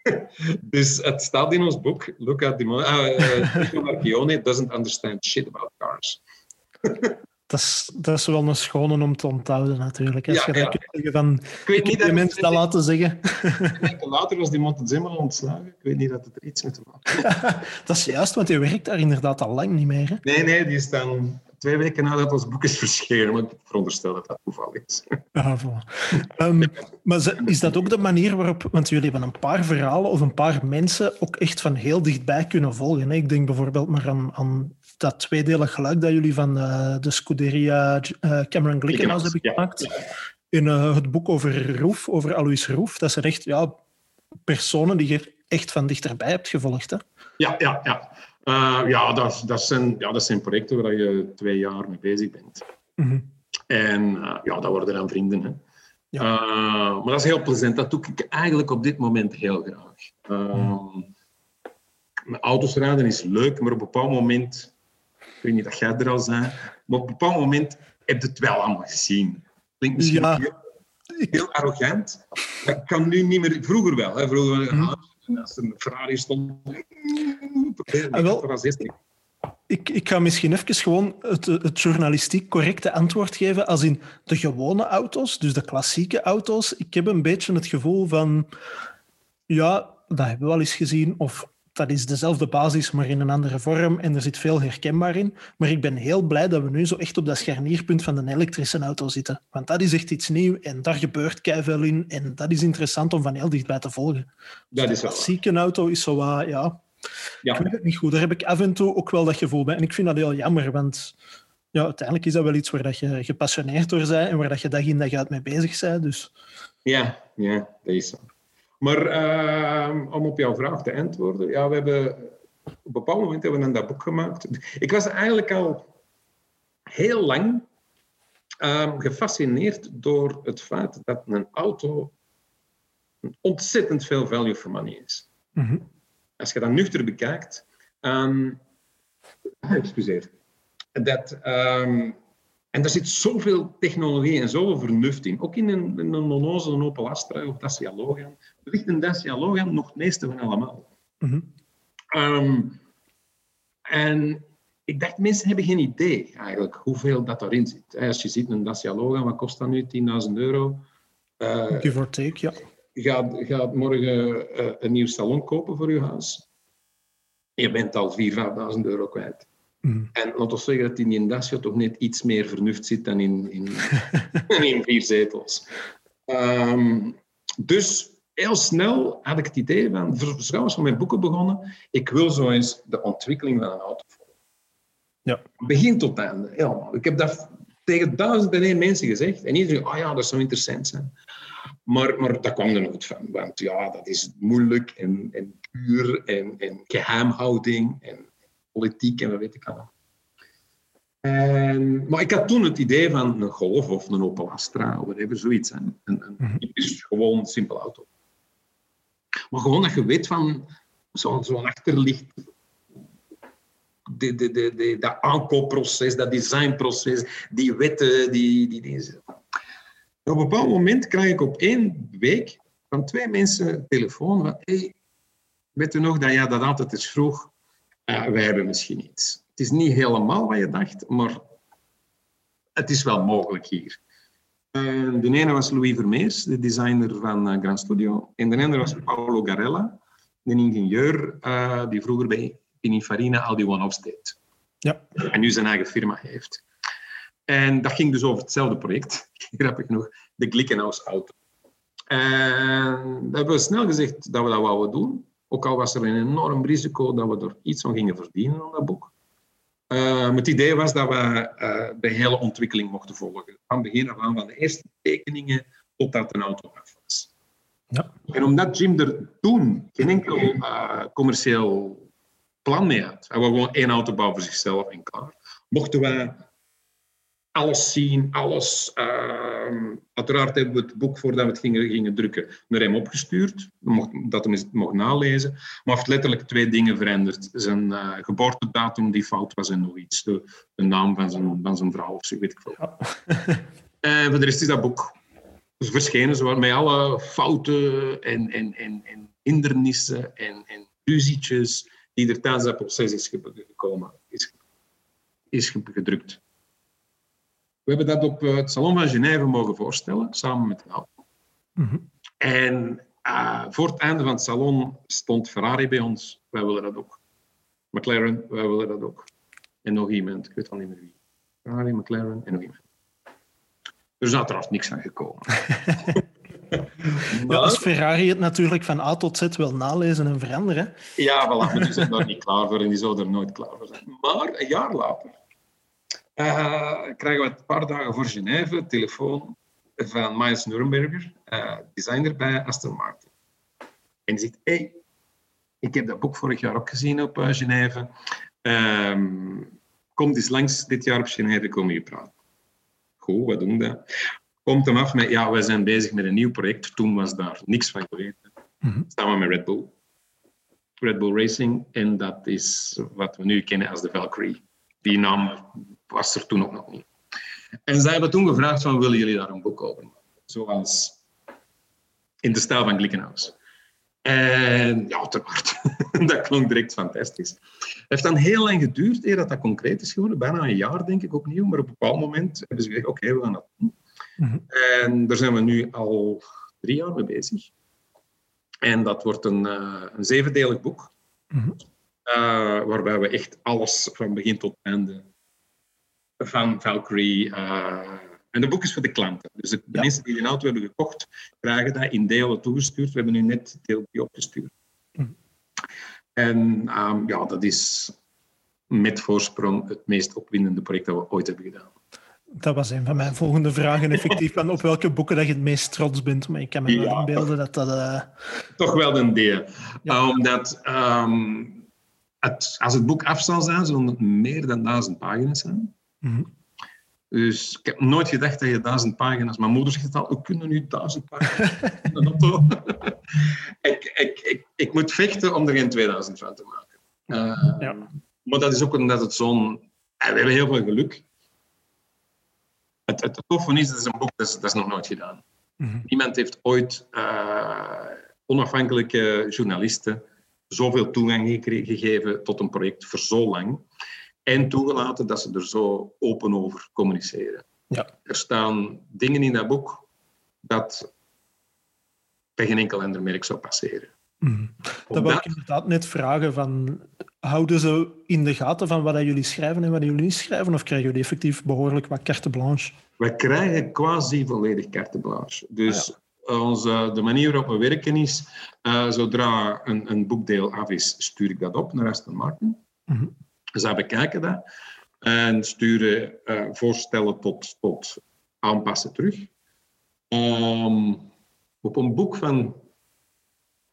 dus het staat in ons boek. Luca Di uh, Marchione doesn't understand shit about cars. dat, is, dat is wel een schone om te onthouden, natuurlijk. Als Ja, je ja. dat kunt zeggen van... Ik weet niet die dat mensen dat laten zeggen. later was die Montezemolo ontslagen. Ik weet niet dat het er iets mee te maken dat is juist, want je werkt daar inderdaad al lang niet meer. Hè? Nee, nee, die is dan twee weken nadat ons boek is verschenen. Maar ik veronderstel dat dat toeval is. Ja, voilà. Ehm, maar is dat ook de manier waarop... Want jullie hebben een paar verhalen of een paar mensen ook echt van heel dichtbij kunnen volgen. Hè? Ik denk bijvoorbeeld maar aan, aan dat tweedelig geluid dat jullie van eh, de Scuderia eh, Cameron Glickenhaus hebben Ja. gemaakt. In eh, het boek over Roef, over Alois Roef. Dat zijn echt ja, personen die je echt van dichterbij hebt gevolgd. Hè? Ja, ja, ja. Eh, ja, dat, dat, zijn, ja, dat zijn projecten waar je twee jaar mee bezig bent. Mhm. En eh, ja, dat worden dan vrienden. Hè. Ja. Eh, maar dat is heel plezant. Dat doe ik eigenlijk op dit moment heel graag. Met auto's rijden is leuk, maar op een bepaald moment... Ik weet niet dat jij er al zei, maar op een bepaald moment heb je het wel allemaal gezien. Klinkt misschien Ja. heel, heel arrogant. Ik kan nu niet meer... Vroeger wel. Hè. Vroeger, Mhm. Als er een Ferrari stond... Ah, wel. Ik, ik ga misschien even gewoon het, het journalistiek correcte antwoord geven. Als in de gewone auto's, dus de klassieke auto's. Ik heb een beetje het gevoel van... Ja, dat hebben we al eens gezien. Of dat is dezelfde basis, maar in een andere vorm. En er zit veel herkenbaar in. Maar ik ben heel blij dat we nu zo echt op dat scharnierpunt van de elektrische auto zitten. Want dat is echt iets nieuws en daar gebeurt keiveel in. En dat is interessant om van heel dichtbij te volgen. Dat is wel waar. klassieke auto is zo wat... Ja, Ja. ik weet het niet goed. Daar heb ik af en toe ook wel dat gevoel bij. En ik vind dat heel jammer, want ja, uiteindelijk is dat wel iets waar dat je gepassioneerd door bent en waar dat je dag in dag uit mee bezig bent. Dus Ja, ja, dat is zo. Maar ehm, om op jouw vraag te antwoorden, ja, we hebben op een bepaald moment hebben we dan dat boek gemaakt. Ik was eigenlijk al heel lang ehm, gefascineerd door het feit dat een auto ontzettend veel value for money is. mhm. Als je dat nuchter bekijkt, ehm, excuseer, dat, en er zit zoveel technologie en zoveel vernuft in. Ook in een, in een onnozel een Opel Astra of Dacia Logan. Ligt een Dacia Logan nog het meeste van allemaal. Mhm. Ehm, en ik dacht, mensen hebben geen idee eigenlijk hoeveel dat daarin zit. Als je ziet een Dacia Logan, wat kost dat nu? 10.000 euro. Eh, give or take, ja. gaat morgen eh, een nieuw salon kopen voor je huis. Je bent al 4.000, 5.000 euro kwijt. Mhm. En laten we zeggen dat in die Dacia toch net iets meer vernuft zit dan in, in, in vier zetels. Ehm, dus heel snel had ik het idee van, trouwens van mijn boeken begonnen, ik wil zo eens de ontwikkeling van een auto volgen. Ja. Begin tot einde, helemaal. Ik heb dat tegen duizend en één mensen gezegd en iedereen, oh ja, dat zou interessant zijn. Maar, maar dat kwam er nooit van, want ja, dat is moeilijk en, en duur en, en geheimhouding en politiek en wat weet ik allemaal. En, maar ik had toen het idee van een Golf of een Opel Astra of whatever, zoiets. Een, een Mhm. gewoon simpel auto. Maar gewoon dat je weet van zo'n achterlicht, de, de, de, de, dat aankoopproces, dat designproces, die wetten, die, die dingen. Op een bepaald moment krijg ik op één week van twee mensen telefoon van hey, weet nog dat jij dat altijd eens vroeg? Eh, wij hebben misschien iets. Het is niet helemaal wat je dacht, maar het is wel mogelijk hier. En de ene was Louis Vermeers, de designer van uh, Grand Studio. En de andere was Paolo Garella, een ingenieur uh, die vroeger bij Pininfarina al die one-offs deed. Ja. En nu zijn eigen firma heeft. En dat ging dus over hetzelfde project, grappig genoeg, de Glickenhaus auto. En dat hebben we snel gezegd dat we dat wouden doen. Ook al was er een enorm risico dat we er iets aan gingen verdienen aan dat boek. Uh, het idee was dat we uh, de hele ontwikkeling mochten volgen. Van begin af aan, van de eerste tekeningen totdat een auto af was. Ja. En omdat Jim er toen geen enkel uh, commercieel plan mee had, hij wou gewoon één auto bouwen voor zichzelf en klaar, mochten wij alles zien, alles. Uh, uiteraard hebben we het boek voordat we het gingen, gingen drukken naar hem opgestuurd, dat hij het mocht nalezen. Maar heeft letterlijk twee dingen veranderd. Zijn uh, geboortedatum die fout was en nog iets. De, de naam van zijn, van zijn vrouw of zo, weet ik veel. Ja. en voor de rest is dat boek verschenen, zo, met alle fouten en, en, en, en hindernissen en, en ruzietjes die er tijdens dat proces is gekomen, is, is gedrukt. We hebben dat op het Salon van Genève mogen voorstellen, samen met Lau. Mm -hmm. En uh, voor het einde van het salon stond Ferrari bij ons. Wij willen dat ook. McLaren, wij willen dat ook. En nog iemand, ik weet al niet meer wie. Ferrari, McLaren en nog iemand. Er is uiteraard niks van gekomen. maar... ja, als Ferrari het natuurlijk van A tot Z wil nalezen en veranderen. Ja, voilà, maar die zijn daar niet klaar voor en die zullen er nooit klaar voor zijn. Maar een jaar later krijgen we een paar dagen voor Genève telefoon van Miles Nuremberger, uh, designer bij Aston Martin. En die zegt, hey, ik heb dat boek vorig jaar ook gezien op uh, Genève. Um, kom eens langs dit jaar op Genève, kom je praten. Goed, wat doen we dat? Komt hem af met, ja, wij zijn bezig met een nieuw project. Toen was daar niks van geweten. Mhm. Samen met Red Bull. Red Bull Racing. En dat is wat we nu kennen als de Valkyrie. Die naam was er toen ook nog niet. En zij hebben toen gevraagd van, willen jullie daar een boek over maken? Zoals in de stijl van Glickenhaus. En ja, uiteraard. dat klonk direct fantastisch. Het heeft dan heel lang geduurd eer dat dat concreet is geworden. Bijna een jaar, denk ik, opnieuw. Maar op een bepaald moment hebben ze gezegd, oké, okay, we gaan dat doen. Mm -hmm. En daar zijn we nu al drie jaar mee bezig. En dat wordt een, uh, een zevendelig boek. Mm -hmm. uh, waarbij we echt alles van begin tot einde van Valkyrie. Uh, en de boek is voor de klanten. Dus de Ja. mensen die een auto hebben gekocht, krijgen dat in delen toegestuurd. We hebben nu net deel 3 opgestuurd. Mhm. En ehm, ja, dat is met voorsprong het meest opwindende project dat we ooit hebben gedaan. Dat was een van mijn volgende vragen, effectief. Van op welke boeken dat je het meest trots bent. Maar ik kan me wel Ja. inbeelden dat dat... eh, Toch wel een D. Ja. Omdat ehm, het, als het boek af zal zijn, zullen het meer dan duizend pagina's zijn. Mhm. Dus ik heb nooit gedacht dat je duizend pagina's... Mijn moeder zegt al, we kunnen nu duizend pagina's in een auto. ik, ik, ik, ik moet vechten om er geen 2000 van te maken. Eh, Ja. Maar dat is ook omdat het zo'n... eh, We hebben heel veel geluk. Het, het toffe is, het is een boek dat is, dat is nog nooit gedaan. Mhm. Niemand heeft ooit eh, onafhankelijke journalisten zoveel toegang gegeven tot een project voor zo lang. En toegelaten dat ze er zo open over communiceren. Ja. Er staan dingen in dat boek dat bij geen enkel ander merk zou passeren. Mhm. Dat wil ik inderdaad net vragen. Van, houden ze in de gaten van wat jullie schrijven en wat jullie niet schrijven? Of krijgen jullie effectief behoorlijk wat carte blanche? We krijgen quasi volledig carte blanche. Dus onze, de manier waarop we werken is, eh, zodra een, een boekdeel af is, stuur ik dat op naar Aston Martin. Mhm. Zij bekijken dat en sturen eh, voorstellen tot, tot aanpassen terug. Ehm, op een boek van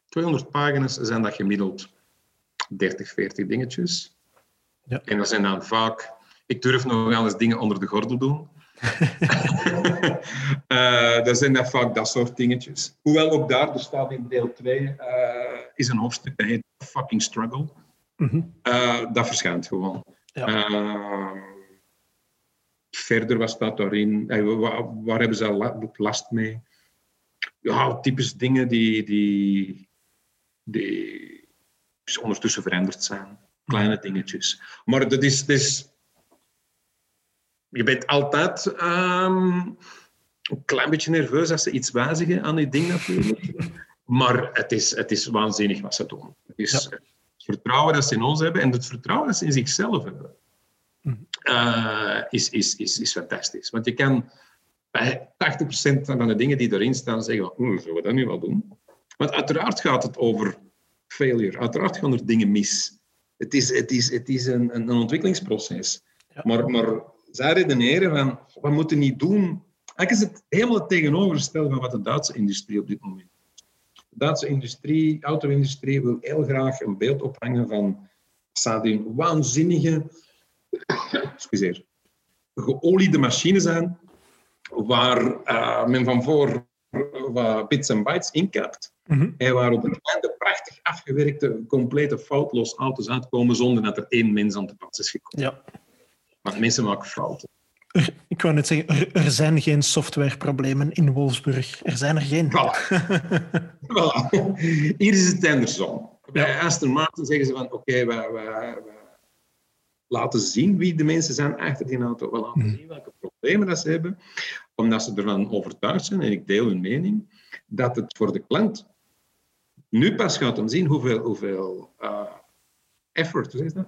200 pagina's zijn dat gemiddeld 30, 40 dingetjes. Ja. En dat zijn dan vaak... Ik durf nog wel eens dingen onder de gordel doen. Eh, dat zijn dat vaak dat soort dingetjes. Hoewel ook daar, er staat in deel 2, eh, is een hoofdstuk dat heet Fucking Struggle. Mhm. Eh, dat verschijnt gewoon. Ja. Eh, verder, wat staat daarin? Eh, waar, waar hebben ze la- last mee? Ja, typisch dingen die, die, die ondertussen veranderd zijn. Kleine dingetjes. Maar dat is... Dat is je bent altijd ehm, een klein beetje nerveus als ze iets wijzigen aan die ding natuurlijk. Maar het is, het is waanzinnig wat ze doen. Het is Ja. Vertrouwen dat ze in ons hebben en het vertrouwen dat ze in zichzelf hebben, Mhm. eh, is, is, is, is fantastisch. Want je kan bij 80% van de dingen die erin staan zeggen van, "Oeh, zullen we dat nu wel doen? Want uiteraard gaat het over failure. Uiteraard gaan er dingen mis. Het is, het is, het is een, een, ontwikkelingsproces. Ja. Maar, maar zij redeneren van, we moeten niet doen... Eigenlijk is het helemaal het tegenovergestelde van wat de Duitse industrie op dit moment. De Duitse industrie, auto-industrie, wil heel graag een beeld ophangen van die een waanzinnige, excuseer, geoliede machine zijn, waar eh, men van voor wat bits en bytes inkapt. Mhm. En waar op het einde prachtig afgewerkte, complete foutloos auto's uitkomen zonder dat er één mens aan te pas is gekomen. Ja. Want mensen maken fouten. Er- ik wou net zeggen, er, er zijn geen softwareproblemen in Wolfsburg. Er zijn er geen. Voilà. voilà. Hier is het andersom. Bij Aston Martin zeggen ze van oké, we, we, we laten zien wie de mensen zijn achter die auto. We laten Mhm. zien welke problemen dat ze hebben. Omdat ze ervan overtuigd zijn, en ik deel hun mening, dat het voor de klant nu pas gaat om zien hoeveel, hoeveel eh, effort, hoe zeg dat?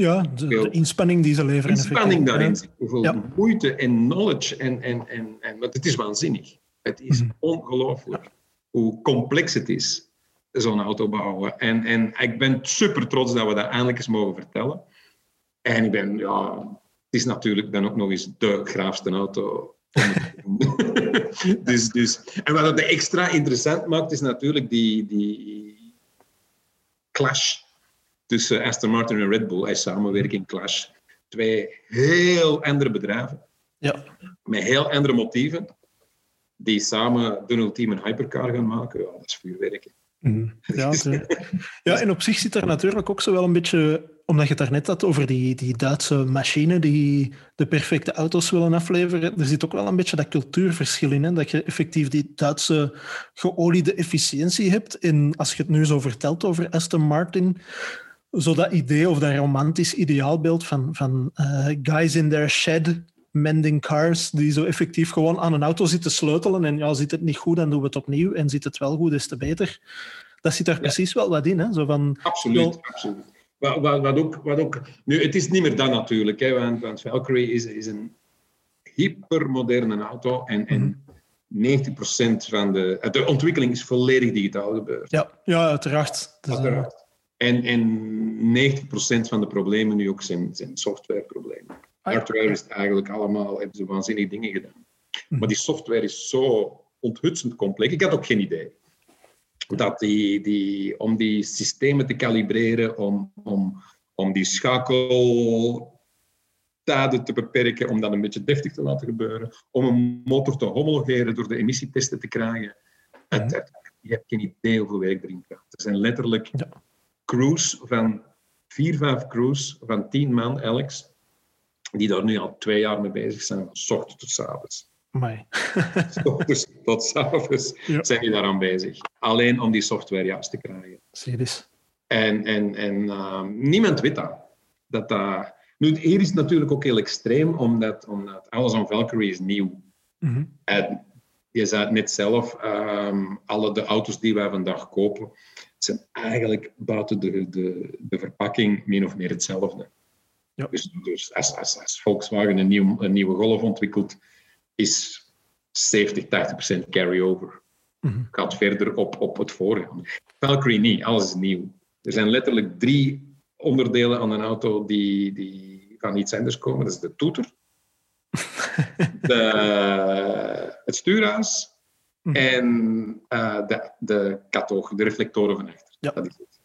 Ja, de, de inspanning die ze leveren. inspanning daarin zit. Hoeveel Ja. moeite en knowledge. En, en, en, en, want het is waanzinnig. Het is Mhm. ongelooflijk hoe complex het is, zo'n auto bouwen. En, en ik ben super trots dat we dat eindelijk eens mogen vertellen. En ik ben, ja, het is natuurlijk dan ook nog eens de graafste auto. dus, dus, en wat het extra interessant maakt, is natuurlijk die, die clash tussen Aston Martin en Red Bull. Hij samenwerking clash. Twee heel andere bedrijven Ja. met heel andere motieven, die samen de ultieme hypercar gaan maken. Ja, dat is vuurwerk. Mhm. Ja, ja, en op zich zit er natuurlijk ook zo wel een beetje, omdat je het daarnet had over die, die Duitse machine die de perfecte auto's willen afleveren, er zit ook wel een beetje dat cultuurverschil in, hè? dat je effectief die Duitse geoliede efficiëntie hebt. En als je het nu zo vertelt over Aston Martin, zo dat idee of dat romantisch ideaalbeeld van, van eh, guys in their shed mending cars, die zo effectief gewoon aan een auto zitten sleutelen en ja, zit het niet goed, dan doen we het opnieuw en zit het wel goed, is te beter. Dat zit daar precies wel wat in, hè? Zo van, Absoluut, absoluut. Wat, wat, wat ook, wat ook, nu, het is niet meer dat natuurlijk, hè, want, want Valkyrie is, is een hypermoderne auto en, en 90% van de... De ontwikkeling is volledig digitaal gebeurd. ja, ja uiteraard. Uiteraard. En, en 90% van de problemen nu ook zijn, zijn softwareproblemen. Ah. Hardware is het eigenlijk allemaal, hebben ze waanzinnige dingen gedaan. Maar die software is zo onthutsend complex. Ik had ook geen idee. Dat die, die, om die systemen te kalibreren, om, om, om die schakeltijden te beperken, om dat een beetje deftig te laten gebeuren, om een motor te homologeren door de emissietesten te krijgen. Het- je hebt geen idee hoeveel werk erin gaat. Er zijn letterlijk Ja. Crews van vier, vijf crews van tien man, Alex, die daar nu al twee jaar mee bezig zijn, van 's ochtends tot avonds. S ochtends tot avonds Ja. zijn die daaraan bezig. Alleen om die software juist te krijgen. Dus. En, en, en ehm, niemand weet dat. dat, dat nu, hier is het natuurlijk ook heel extreem, omdat, omdat alles aan Valkyrie is nieuw. Mhm. En je zei het net zelf, ehm, alle de auto's die wij vandaag kopen, zijn eigenlijk buiten de, de, de verpakking min of meer hetzelfde. Ja. Dus, dus als, als, als Volkswagen een, nieuw, een nieuwe Golf ontwikkelt, is 70, 80 procent carry-over. Mhm. Gaat verder op, op het voorgaande. Valkyrie niet, alles is nieuw. Er zijn letterlijk drie onderdelen aan een auto die, die van iets anders komen. Dat is de toeter, de, het stuurhuis Mhm. en eh, de, de katoog, de reflectoren van achter. Ja. Dat is het.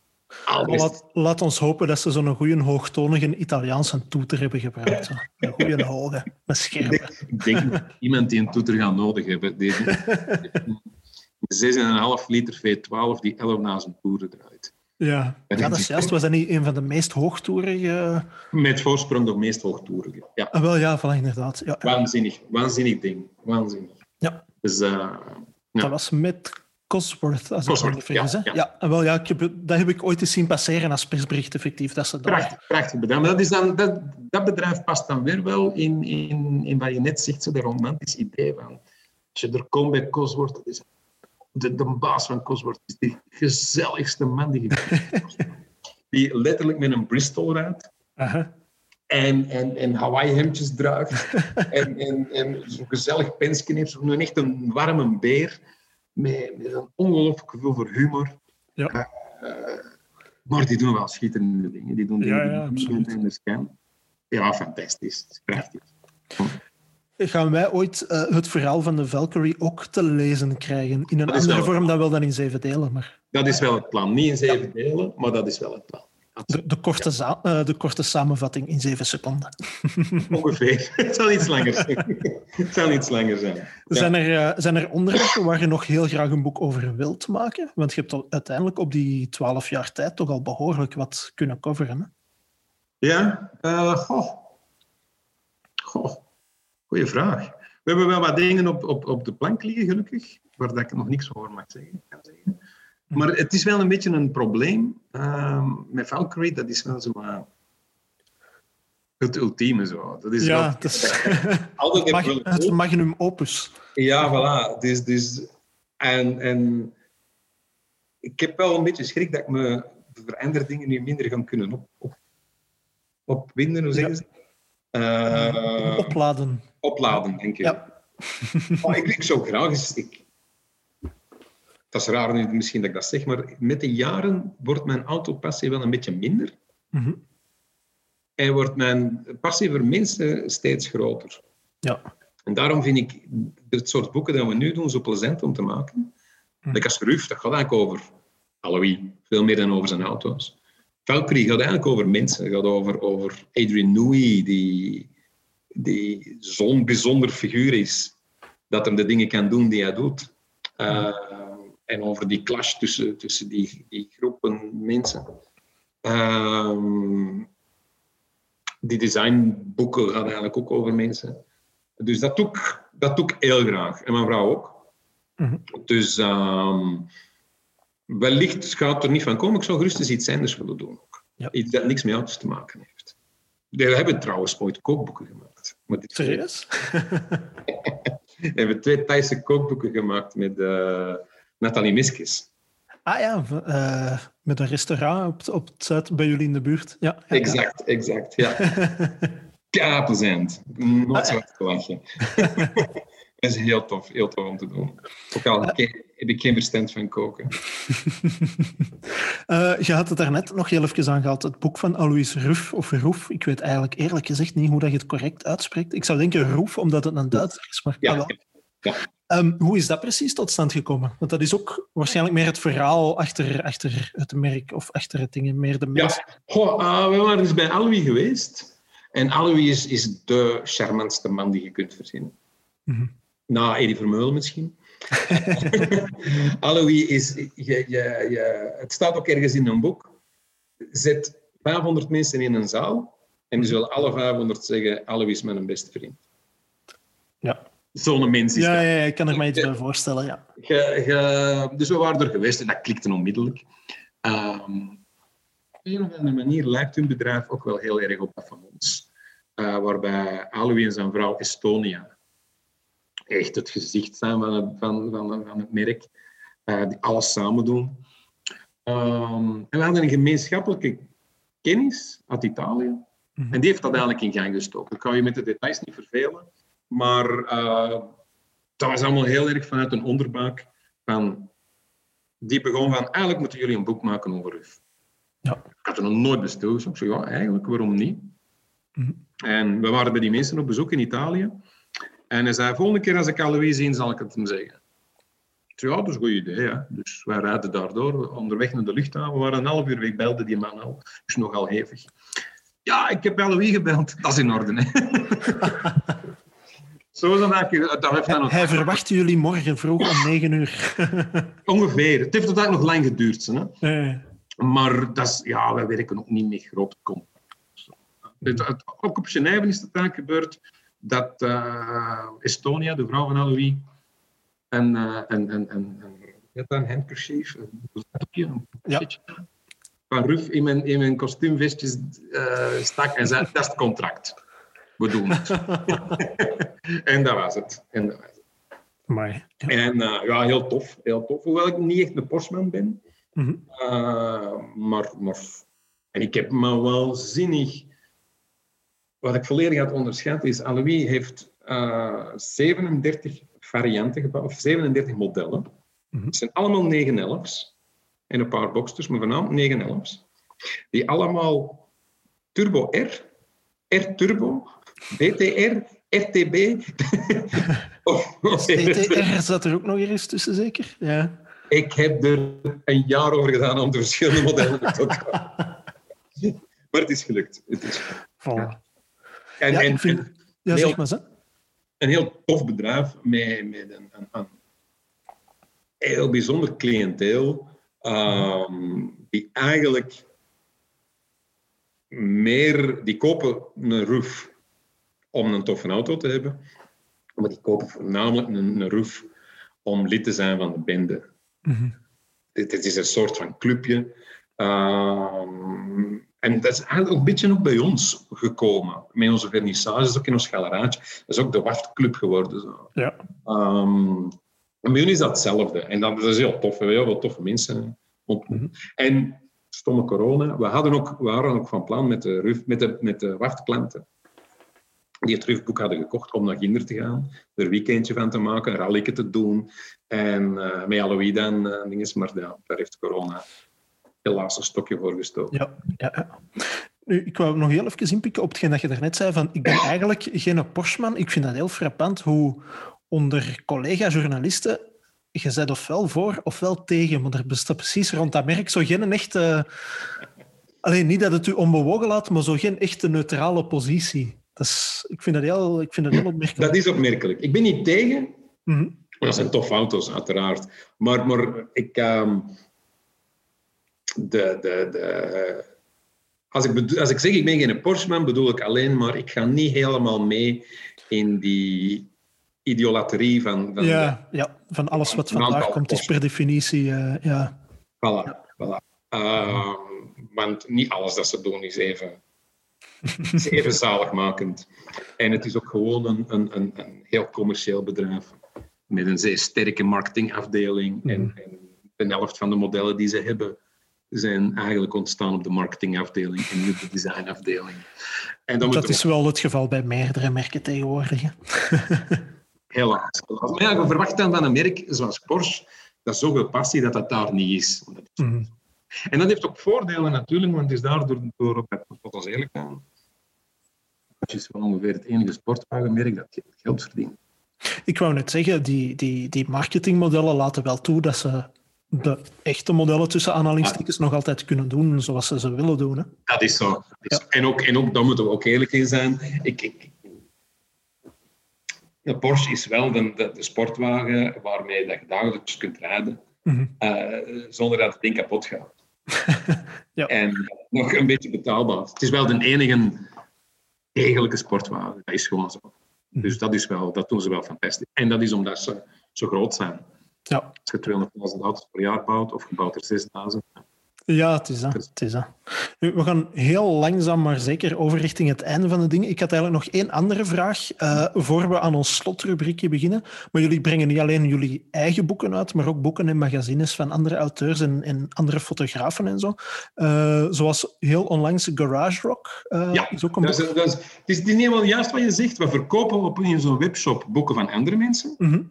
Laat, laat ons hopen dat ze zo'n goede hoogtonige Italiaanse toeter hebben gebruikt. Zo. Een goede hoge, met scherpe. Ik denk dat iemand die een toeter gaat nodig hebben. Die, een 6,5 liter V12 die 11 na zijn toeren draait. Ja. ja, dat is juist. Was dat niet een van de meest hoogtoerige... Met voorsprong de meest hoogtoerige. Ja, Ah, wel, ja, voilà, inderdaad. Ja. waanzinnig. Waanzinnig ding. Waanzinnig. Ja. Dus eh, Ja. Dat was met Cosworth, als ik Cosworth, niet vergis. ja, ja. ja. en wel, ja, ik heb, dat heb ik ooit eens zien passeren als persbericht, effectief. Dat ze prachtig, prachtig bedrijf. Maar dat, is dan, dat, dat bedrijf past dan weer wel in, in, in wat je net zegt, zo dat romantisch idee van Als je er komt bij Cosworth, is de, de baas van Cosworth is de gezelligste man die je Die letterlijk met een Bristol rijdt. En, en, en Hawaii-hemdjes draagt. en en, en zo'n gezellig pensje heeft. Zo'n echt een warme beer. Met, met een ongelooflijk gevoel voor humor. Ja. Eh, maar die doen wel schitterende dingen. Die doen Ja, dingen ja, die absoluut. in de scan. Ja, fantastisch. Prachtig. Gaan wij ooit eh, het verhaal van de Valkyrie ook te lezen krijgen? In een andere vorm dan wel dan in zeven delen, maar Dat is wel het plan. Niet in zeven delen, maar dat is wel het plan. De, de, korte, eh, de korte samenvatting in zeven seconden. Ongeveer. Het zal iets langer zijn. Het zal iets langer zijn. Ja. Zijn, er, eh, zijn er onderwerpen waar je nog heel graag een boek over wilt maken? Want je hebt uiteindelijk op die twaalf jaar tijd toch al behoorlijk wat kunnen coveren. Hè? Ja, eh, goh. Goh, goeie vraag. We hebben wel wat dingen op, op, op de plank liggen, gelukkig, waar dat ik nog niks over mag zeggen. Kan zeggen. Maar het is wel een beetje een probleem ehm, met Valkyrie. Dat is wel zo het ultieme zo. Dat is Ja, wel- het is altijd het, mag- heb ik wel- het magnum opus. Ja, voilà. Dus, dus, en, en ik heb wel een beetje schrik dat ik me voor andere dingen nu minder ga kunnen op, op, opwinden, hoe zeggen ze? Eh, Opladen. opladen, denk ik. Ja. Maar ik, ik zou graag eens... Ik, dat is raar nu misschien dat ik dat zeg, maar met de jaren wordt mijn autopassie wel een beetje minder. Mhm. En wordt mijn passie voor mensen steeds groter. Ja. En daarom vind ik het soort boeken dat we nu doen zo plezant om te maken. Like als Ruf, dat gaat eigenlijk over Halloween, veel meer dan over zijn auto's. Valkyrie gaat eigenlijk over mensen. Gaat over, over Adrian Newey, die, die zo'n bijzonder figuur is, dat hem de dingen kan doen die hij doet. Uh, en over die clash tussen, tussen die, die groepen mensen. Um, die designboeken gaan eigenlijk ook over mensen. Dus dat doe ik, dat doe ik heel graag. En mijn vrouw ook. Mm-hmm. Dus um, wellicht gaat er niet van komen. Ik zou gerust eens iets anders willen doen. Ook. Ja. Iets dat niks met auto's te maken heeft. We hebben trouwens ooit kookboeken gemaakt. Maar dit Serieus? We hebben twee Thaise kookboeken gemaakt met uh, Nathalie Miskis. Ah ja, uh, met een restaurant op, op het zuid bij jullie in de buurt. Ja, ja exact, ja. exact. Ja. ja, plezant. Nooit ah, zo ja. te lachen. Dat is heel tof, heel tof om te doen. Ook al heb ik geen verstand van koken. uh, je had het daarnet nog heel even aangehaald, het boek van Alois Ruf, of Roef. Ik weet eigenlijk eerlijk gezegd niet hoe dat je het correct uitspreekt. Ik zou denken Roef, omdat het een Duitser is, maar ja, wel. ja. Um, hoe is dat precies tot stand gekomen? Want dat is ook waarschijnlijk meer het verhaal achter, achter het merk of achter het dingen, meer de mensen. Ja, Goh, uh, we waren dus bij Alois geweest. En Alois is, is de charmantste man die je kunt verzinnen. Mm-hmm. Na Eddie Vermeulen misschien. Alois is... Je, je, je, het staat ook ergens in een boek. Zet 500 mensen in een zaal en die zullen alle 500 zeggen Alois is mijn beste vriend. Ja. Zo'n mens is ja, ja, ik kan er mij iets bij voorstellen, ja. Ge, ge, dus we waren er geweest en dat klikte onmiddellijk. Um, op een of andere manier lijkt hun bedrijf ook wel heel erg op dat van ons. Uh, waarbij Alois en zijn vrouw Estonia echt het gezicht zijn van het, van, van, van het merk. Uh, die alles samen doen. Um, en we hadden een gemeenschappelijke kennis uit Italië. Mhm. En die heeft dat eigenlijk in gang gestoken. Ik kan je met de details niet vervelen. Maar uh, dat was allemaal heel erg vanuit een onderbuik. Van, die begon van, eigenlijk moeten jullie een boek maken over Ruf. Ja. Ik had er nog nooit stilgestaan. Ik zei, ja, eigenlijk, waarom niet? Mhm. En we waren bij die mensen op bezoek in Italië. En hij zei, volgende keer als ik Alois zie, zal ik het hem zeggen. Ik zei, ja, dat is een goed idee. Ja. Dus wij rijden daardoor, onderweg naar de luchthaven. We waren een half uur weg, belde die man al. is nogal hevig. Ja, ik heb Alois gebeld. Dat is in orde, hè. Zo dan dat heeft hij, nog... hij verwacht jullie morgen vroeg om negen uur. Ongeveer. Het heeft uiteindelijk nog lang geduurd. Hè? Nee. Maar dat is, ja, wij werken ook niet met grote companies. Ook op Genève is het eigenlijk gebeurd dat uh, Estonia, de vrouw van Alois, een, uh, een, een, een, een, een handkerchief, een zakje, een ja. van Ruf in mijn, in mijn kostuumvestjes uh, stak en zei, dat is het contract. We doen het. en dat was het. En dat was het. En uh, ja, heel tof, heel tof. Hoewel ik niet echt een Porsche ben. Mhm. Uh, maar, maar... En ik heb me wel zinnig... Wat ik volledig had onderschat is... Alois heeft uh, 37 varianten gebouwd, of 37 modellen. Mhm. Het zijn allemaal 911's. En een paar boxers, maar voornamelijk 911's. Die allemaal Turbo R, R-Turbo, BTR, RTB. TTR zat er ook nog eens tussen, zeker? Ja. Ik heb er een jaar over gedaan om de verschillende modellen te Maar het is gelukt. Het is gelukt. Voilà. En, ja, en, vind... en ja, zeg maar zo. Een heel tof bedrijf met, met een, een, een heel bijzonder cliënteel. Um, die eigenlijk meer, die kopen een roof om een toffe auto te hebben, maar die kopen voornamelijk een, een roof om lid te zijn van de bende. Mm -hmm. dit, dit, is een soort van clubje. Um, en dat is eigenlijk ook een beetje ook bij ons gekomen. Met onze vernissages, ook in ons galeraatje. Dat is ook de WAFT-club geworden. Zo. Ja. Um, en bij jullie is dat hetzelfde. En dat, dat is heel tof. We hebben heel veel toffe mensen ontmoet. -hmm. En stomme corona. We, hadden ook, we waren ook van plan met de, RUF, met de, met de WAFT-klanten die het RUF-boek hadden gekocht om naar Ginder te gaan, er een weekendje van te maken, een rallyke te doen en uh, met Halloween dan uh, dinges, maar ja, daar heeft corona helaas een stokje voor gestoken. Ja, ja. Nu, ik wou nog heel even inpikken op hetgeen dat je daarnet zei, van ik ben eigenlijk geen Porsche-man. Ik vind dat heel frappant hoe onder collega-journalisten je bent ofwel voor ofwel tegen, maar er bestaat precies rond dat merk zo geen echte... Alleen niet dat het u onbewogen laat, maar zo geen echte neutrale positie. Dat is, ik, vind dat heel, ik vind dat heel opmerkelijk. Dat is opmerkelijk. Ik ben niet tegen. Mm -hmm. Dat zijn toffe auto's, uiteraard. Maar, maar ik... Um, de, de, de, als, ik bedoel, als ik zeg ik ben geen Porsche-man, bedoel ik alleen maar... Ik ga niet helemaal mee in die idolatrie van... van ja, ja, van alles wat vandaag komt is per definitie... Uh, ja. Voilà, ja. voilà. Uh, want niet alles dat ze doen is even, even zaligmakend. En het is ook gewoon een, een, een, een heel commercieel bedrijf. Met een zeer sterke marketingafdeling. Mm. En, en de helft van de modellen die ze hebben zijn eigenlijk ontstaan op de marketingafdeling en niet de designafdeling. En dan dat is we... wel het geval bij meerdere merken tegenwoordig. Helaas. Maar ja, je verwacht dan van een merk zoals Porsche dat zoveel passie dat dat daar niet is. Mm. En dat heeft ook voordelen natuurlijk, want het is daardoor, door, tot ons eerlijk aan, het is wel ongeveer het enige sportwagenmerk dat geld verdient. Ik wou net zeggen, die, die, die marketingmodellen laten wel toe dat ze de echte modellen tussen aanhalingstekens nog altijd kunnen doen zoals ze ze willen doen. Hè? Dat is zo. Dat is ja. En, ook, en ook, daar moeten we ook eerlijk in zijn. Ik, ik, de Porsche is wel de, de, de, sportwagen waarmee dat je dagelijks kunt rijden mm -hmm. uh, zonder dat het ding kapot gaat. ja. En nog een beetje betaalbaar. Het is wel de enige degelijke sportwagen. Dat is gewoon zo. -hmm. Dus dat, is wel, dat doen ze wel fantastisch. En dat is omdat ze zo groot zijn. Ja. Als je 200.000 auto's per jaar bouwt, of je bouwt er 6.000. Ja, het is dat. Het is dat. We gaan heel langzaam, maar zeker over richting het einde van de dingen. Ik had eigenlijk nog één andere vraag uh, voor we aan ons slotrubriekje beginnen. Maar jullie brengen niet alleen jullie eigen boeken uit, maar ook boeken en magazines van andere auteurs en, en andere fotografen en zo. Uh, zoals heel onlangs Garage Rock. Uh, ja, is ook een dat is, dat is, het, is, niet helemaal juist wat je zegt. We verkopen op in zo'n webshop boeken van andere mensen. Mm -hmm.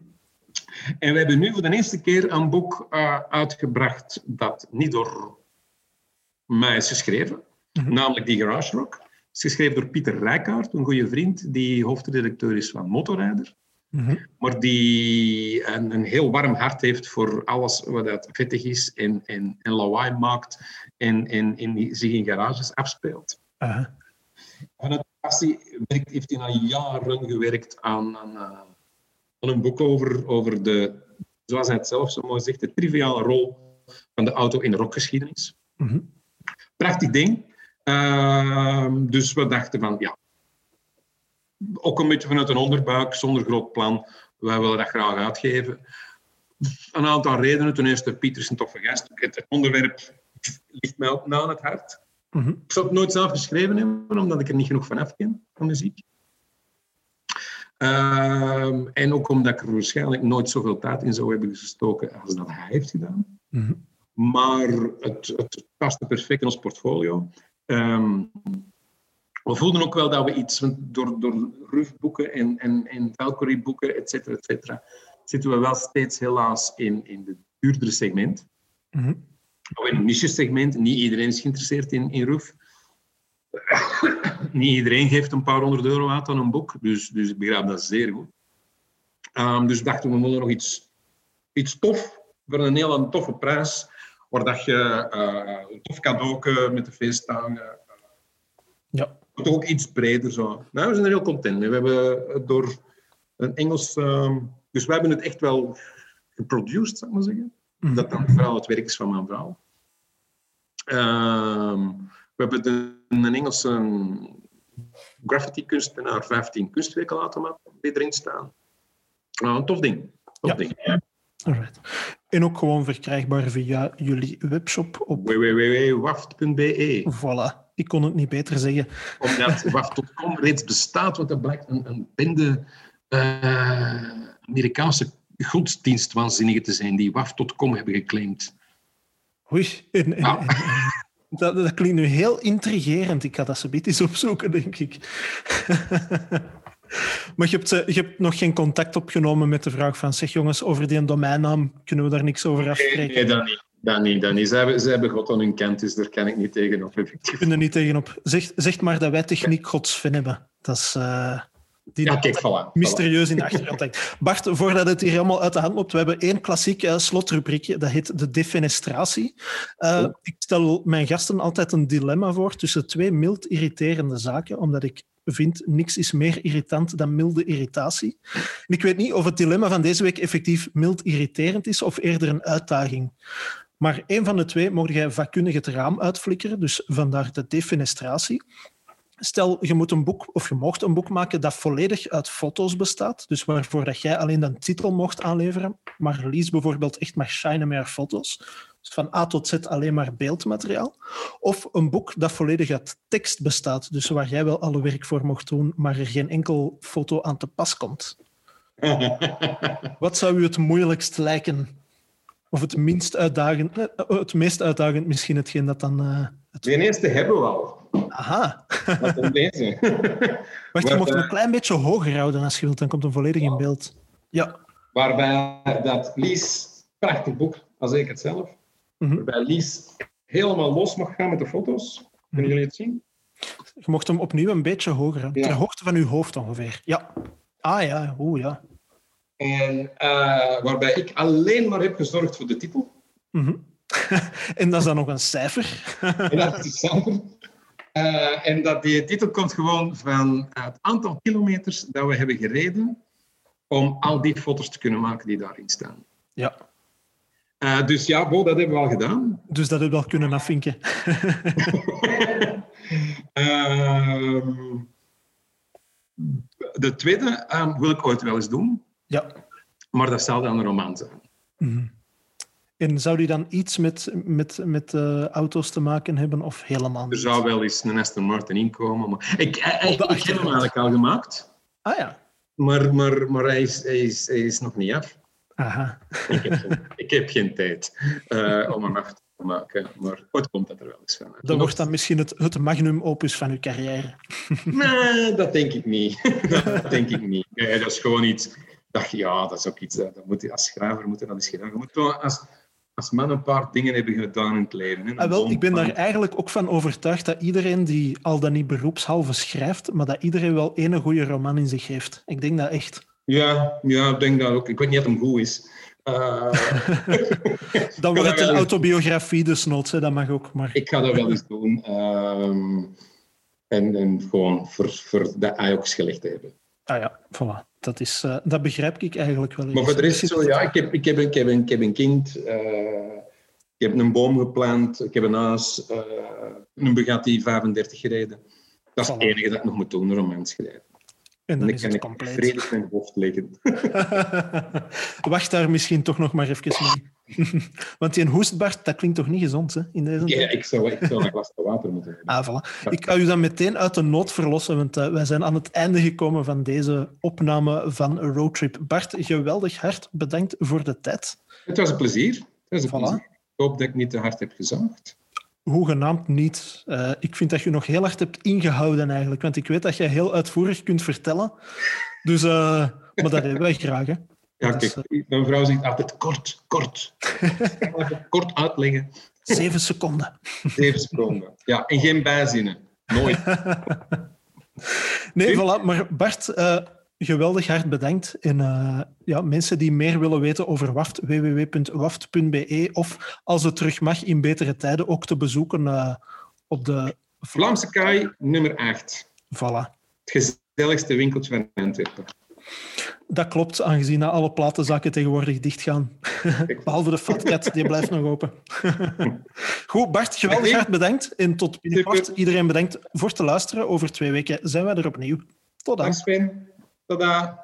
En we hebben nu voor de eerste keer een boek uitgebracht dat niet door mij is geschreven, Mhm. namelijk die Garage Rock. Het is geschreven door Pieter Rijkaard, een goede vriend die hoofdredacteur is van Motorrijder, Mhm. maar die een, een heel warm hart heeft voor alles wat dat vettig is en, en, en lawaai maakt en, en, en zich in garages afspeelt. Aha. Vanuit passie werkt, heeft hij al jaren gewerkt aan, aan, uh, aan een boek over, over de, zoals hij het zelf zo mooi zegt, de triviale rol van de auto in de rockgeschiedenis. Mhm. Prachtig ding. Uh, dus we dachten van, ja, ook een beetje vanuit een onderbuik, zonder groot plan. Wij willen dat graag uitgeven. Een aantal redenen. Ten eerste, Pieter is een toffe gast. Het, onderwerp ligt mij ook na aan het hart. Mhm. Ik zou het nooit zelf geschreven hebben, omdat ik er niet genoeg van af ken, van muziek. Ehm, en ook omdat ik er waarschijnlijk nooit zoveel tijd in zou hebben gestoken als dat hij heeft gedaan. Mhm. Maar het, het paste perfect in ons portfolio. Ehm, we voelden ook wel dat we iets, want door, door RUF-boeken en, en, en Valkyrie-boeken, et cetera, et cetera, zitten we wel steeds helaas in, in het duurdere segment. Mhm. Of in een niche-segment. Niet iedereen is geïnteresseerd in, in RUF. Niet iedereen geeft een paar honderd euro uit aan een boek, dus, dus ik begrijp dat zeer goed. Ehm, dus dachten we, we moeten nog iets, iets tof, voor een heel toffe prijs, waar dat je eh, een tof cadeau met de feestdagen Ja. toch ook iets breder zo. Nou, we zijn er heel content mee. We hebben het door een Engels... ehm, dus we hebben het echt wel geproduced, zou ik maar zeggen. Mhm. Dat dan vooral het werk is van mijn vrouw. Ehm, we hebben een Engelse graffiti-kunstenaar 15 kunstwerken laten maken die erin staan. Nou, een tof ding. Tof Ja. ding. En ook gewoon verkrijgbaar via jullie webshop op www.waft.be Voilà. Ik kon het niet beter zeggen. Omdat waft.com reeds bestaat, want dat blijkt een, een bende eh, Amerikaanse godsdienstwaanzinnigen te zijn die waft.com hebben geclaimd. Oei. Dat, dat klinkt nu heel intrigerend. Ik ga dat zo eens opzoeken, denk ik. Maar je hebt, eh, je hebt nog geen contact opgenomen met de vraag van zeg jongens, over die domeinnaam kunnen we daar niks over Nee, afspreken. nee, dat niet. Dat niet, dat niet. Ze hebben, ze hebben God aan hun kant, dus daar kan ik niet tegenop. effectief. kunnen er niet tegenop. Zeg, zeg maar dat wij techniek godsvin hebben. Dat is eh, die Ja, dat kijk, voilà. mysterieus in de achtergrond hangt. Bart, voordat het hier helemaal uit de hand loopt, we hebben één klassiek eh, slotrubriekje, dat heet de defenestratie. Oh. Ik stel mijn gasten altijd een dilemma voor tussen twee mild irriterende zaken, omdat ik vind niks is meer irritant dan milde irritatie. Ik weet niet of het dilemma van deze week effectief mild irriterend is of eerder een uitdaging. Maar één van de twee mocht jij vakkundig het raam uitflikkeren, dus vandaar de defenestratie. Stel, je moet een boek of je mocht een boek maken dat volledig uit foto's bestaat, dus waarvoor dat jij alleen de titel mocht aanleveren, maar Lies bijvoorbeeld echt mag shinen met haar foto's. Dus van A tot Z alleen maar beeldmateriaal. Of een boek dat volledig uit tekst bestaat, dus waar jij wel alle werk voor mocht doen, maar er geen enkel foto aan te pas komt. Wat zou u het moeilijkst lijken? Of het minst uitdagend, eh, het meest uitdagend misschien hetgeen dat dan... eh, het... De eerste hebben we al. Aha. Wat dan deze? Wacht, je mocht eh, een klein beetje hoger houden als je wilt, dan komt hem volledig in beeld. Ja. Waarbij dat Lies, prachtig boek, als ik het zelf, Mhm. waarbij Lies helemaal los mag gaan met de foto's. Kunnen jullie het zien? Je mocht hem opnieuw een beetje hoger. hè. Ja. Ter hoogte van uw hoofd ongeveer. Ja. Ah ja, oeh ja. En eh, waarbij ik alleen maar heb gezorgd voor de titel. Mhm. en dat is dan nog een cijfer. En dat is het cijfer. Eh, en dat die titel komt gewoon van het aantal kilometers dat we hebben gereden om al die foto's te kunnen maken die daarin staan. ja. Eh, dus ja, Bo, dat hebben we al gedaan. Dus dat heb je wel kunnen afvinken. Ehm, de tweede ehm, wil ik ooit wel eens doen, ja. maar dat zal dan een roman zijn. Mhm. En zou die dan iets met, met, met eh, auto's te maken hebben of helemaal Er zou wel eens een Aston Martin inkomen. Maar ik, eh, ik heb hem eigenlijk al gemaakt, Ah ja. maar, maar, maar hij, is, hij, is, hij is nog niet af. Aha. Ik heb geen, ik heb geen tijd eh, om hem af te maken, maar ooit komt dat er wel eens van. Dat wordt dan misschien het, het magnum opus van uw carrière. Nee, dat denk ik niet. dat denk ik niet. Nee, dat is gewoon iets... Dat, ja, dat is ook iets... Dat, dat moet, je- als schrijver moet je dat eens gedaan. Je moet als, als man een paar dingen hebben gedaan in het leven. Hè. Ah, wel, ik ben daar Een eigenlijk ook van overtuigd dat iedereen die al dan niet beroepshalve schrijft, maar dat iedereen wel ene goede roman in zich heeft. Ik denk dat echt. Ja, ja, ik denk dat ook. Ik weet niet of hem goed is. Eh, Dan wordt het een autobiografie desnoods, hè, dat mag ook. Maar ik ga dat wel eens doen. Ehm, en, en gewoon voor, voor de Ajax gelegd hebben. ah ja, voilà. Dat, is, eh, dat begrijp ik eigenlijk wel. Maar eens. voor de rest, zo, ja, ik heb, ik heb, een, ik heb, een, ik heb een kind. eh, ik heb een boom geplant. Ik heb een huis. een Bugatti 35 gereden. Dat is het enige dat ik nog moet doen, een roman schrijven. En dan is kan het ik compleet. vredig mijn hoofd leggen. Wacht daar misschien toch nog maar even mee. Want die hoestbart, dat klinkt toch niet gezond hè, in deze Ja, ik zou, ik zou een glas water moeten hebben. Ah, voilà. Ik kan u dan meteen uit de nood verlossen, want eh, wij zijn aan het einde gekomen van deze opname van Roadtrip. Bart, geweldig hard bedankt voor de tijd. Het was een plezier. Het was een Voilà. plezier. Ik hoop dat ik niet te hard heb gezaagd. Hoegenaamd niet. Eh, ik vind dat je nog heel hard hebt ingehouden eigenlijk, want ik weet dat je heel uitvoerig kunt vertellen. Dus, eh, maar dat hebben wij graag. Hè. Ja, Dat is, kijk, mijn vrouw zegt altijd kort, kort. Kort uitleggen. Zeven seconden. Zeven seconden. Ja, en geen bijzinnen. Nooit. Nee, voilà. Maar Bart, eh, geweldig hard bedankt. En eh, ja, mensen die meer willen weten over WAFT, www.waft.be of als het terug mag in betere tijden ook te bezoeken eh, op de... Vlaamse kaai nummer 8. Voilà. Het gezelligste winkeltje van Antwerpen. Dat klopt, aangezien alle platenzakken tegenwoordig dichtgaan. Behalve de Fatcat, die blijft nog open. Goed, Bart, geweldig hard bedankt. En tot binnenkort. Iedereen bedankt voor te luisteren. Over twee weken zijn wij er opnieuw. Tot dan. Dag Sven. Tada.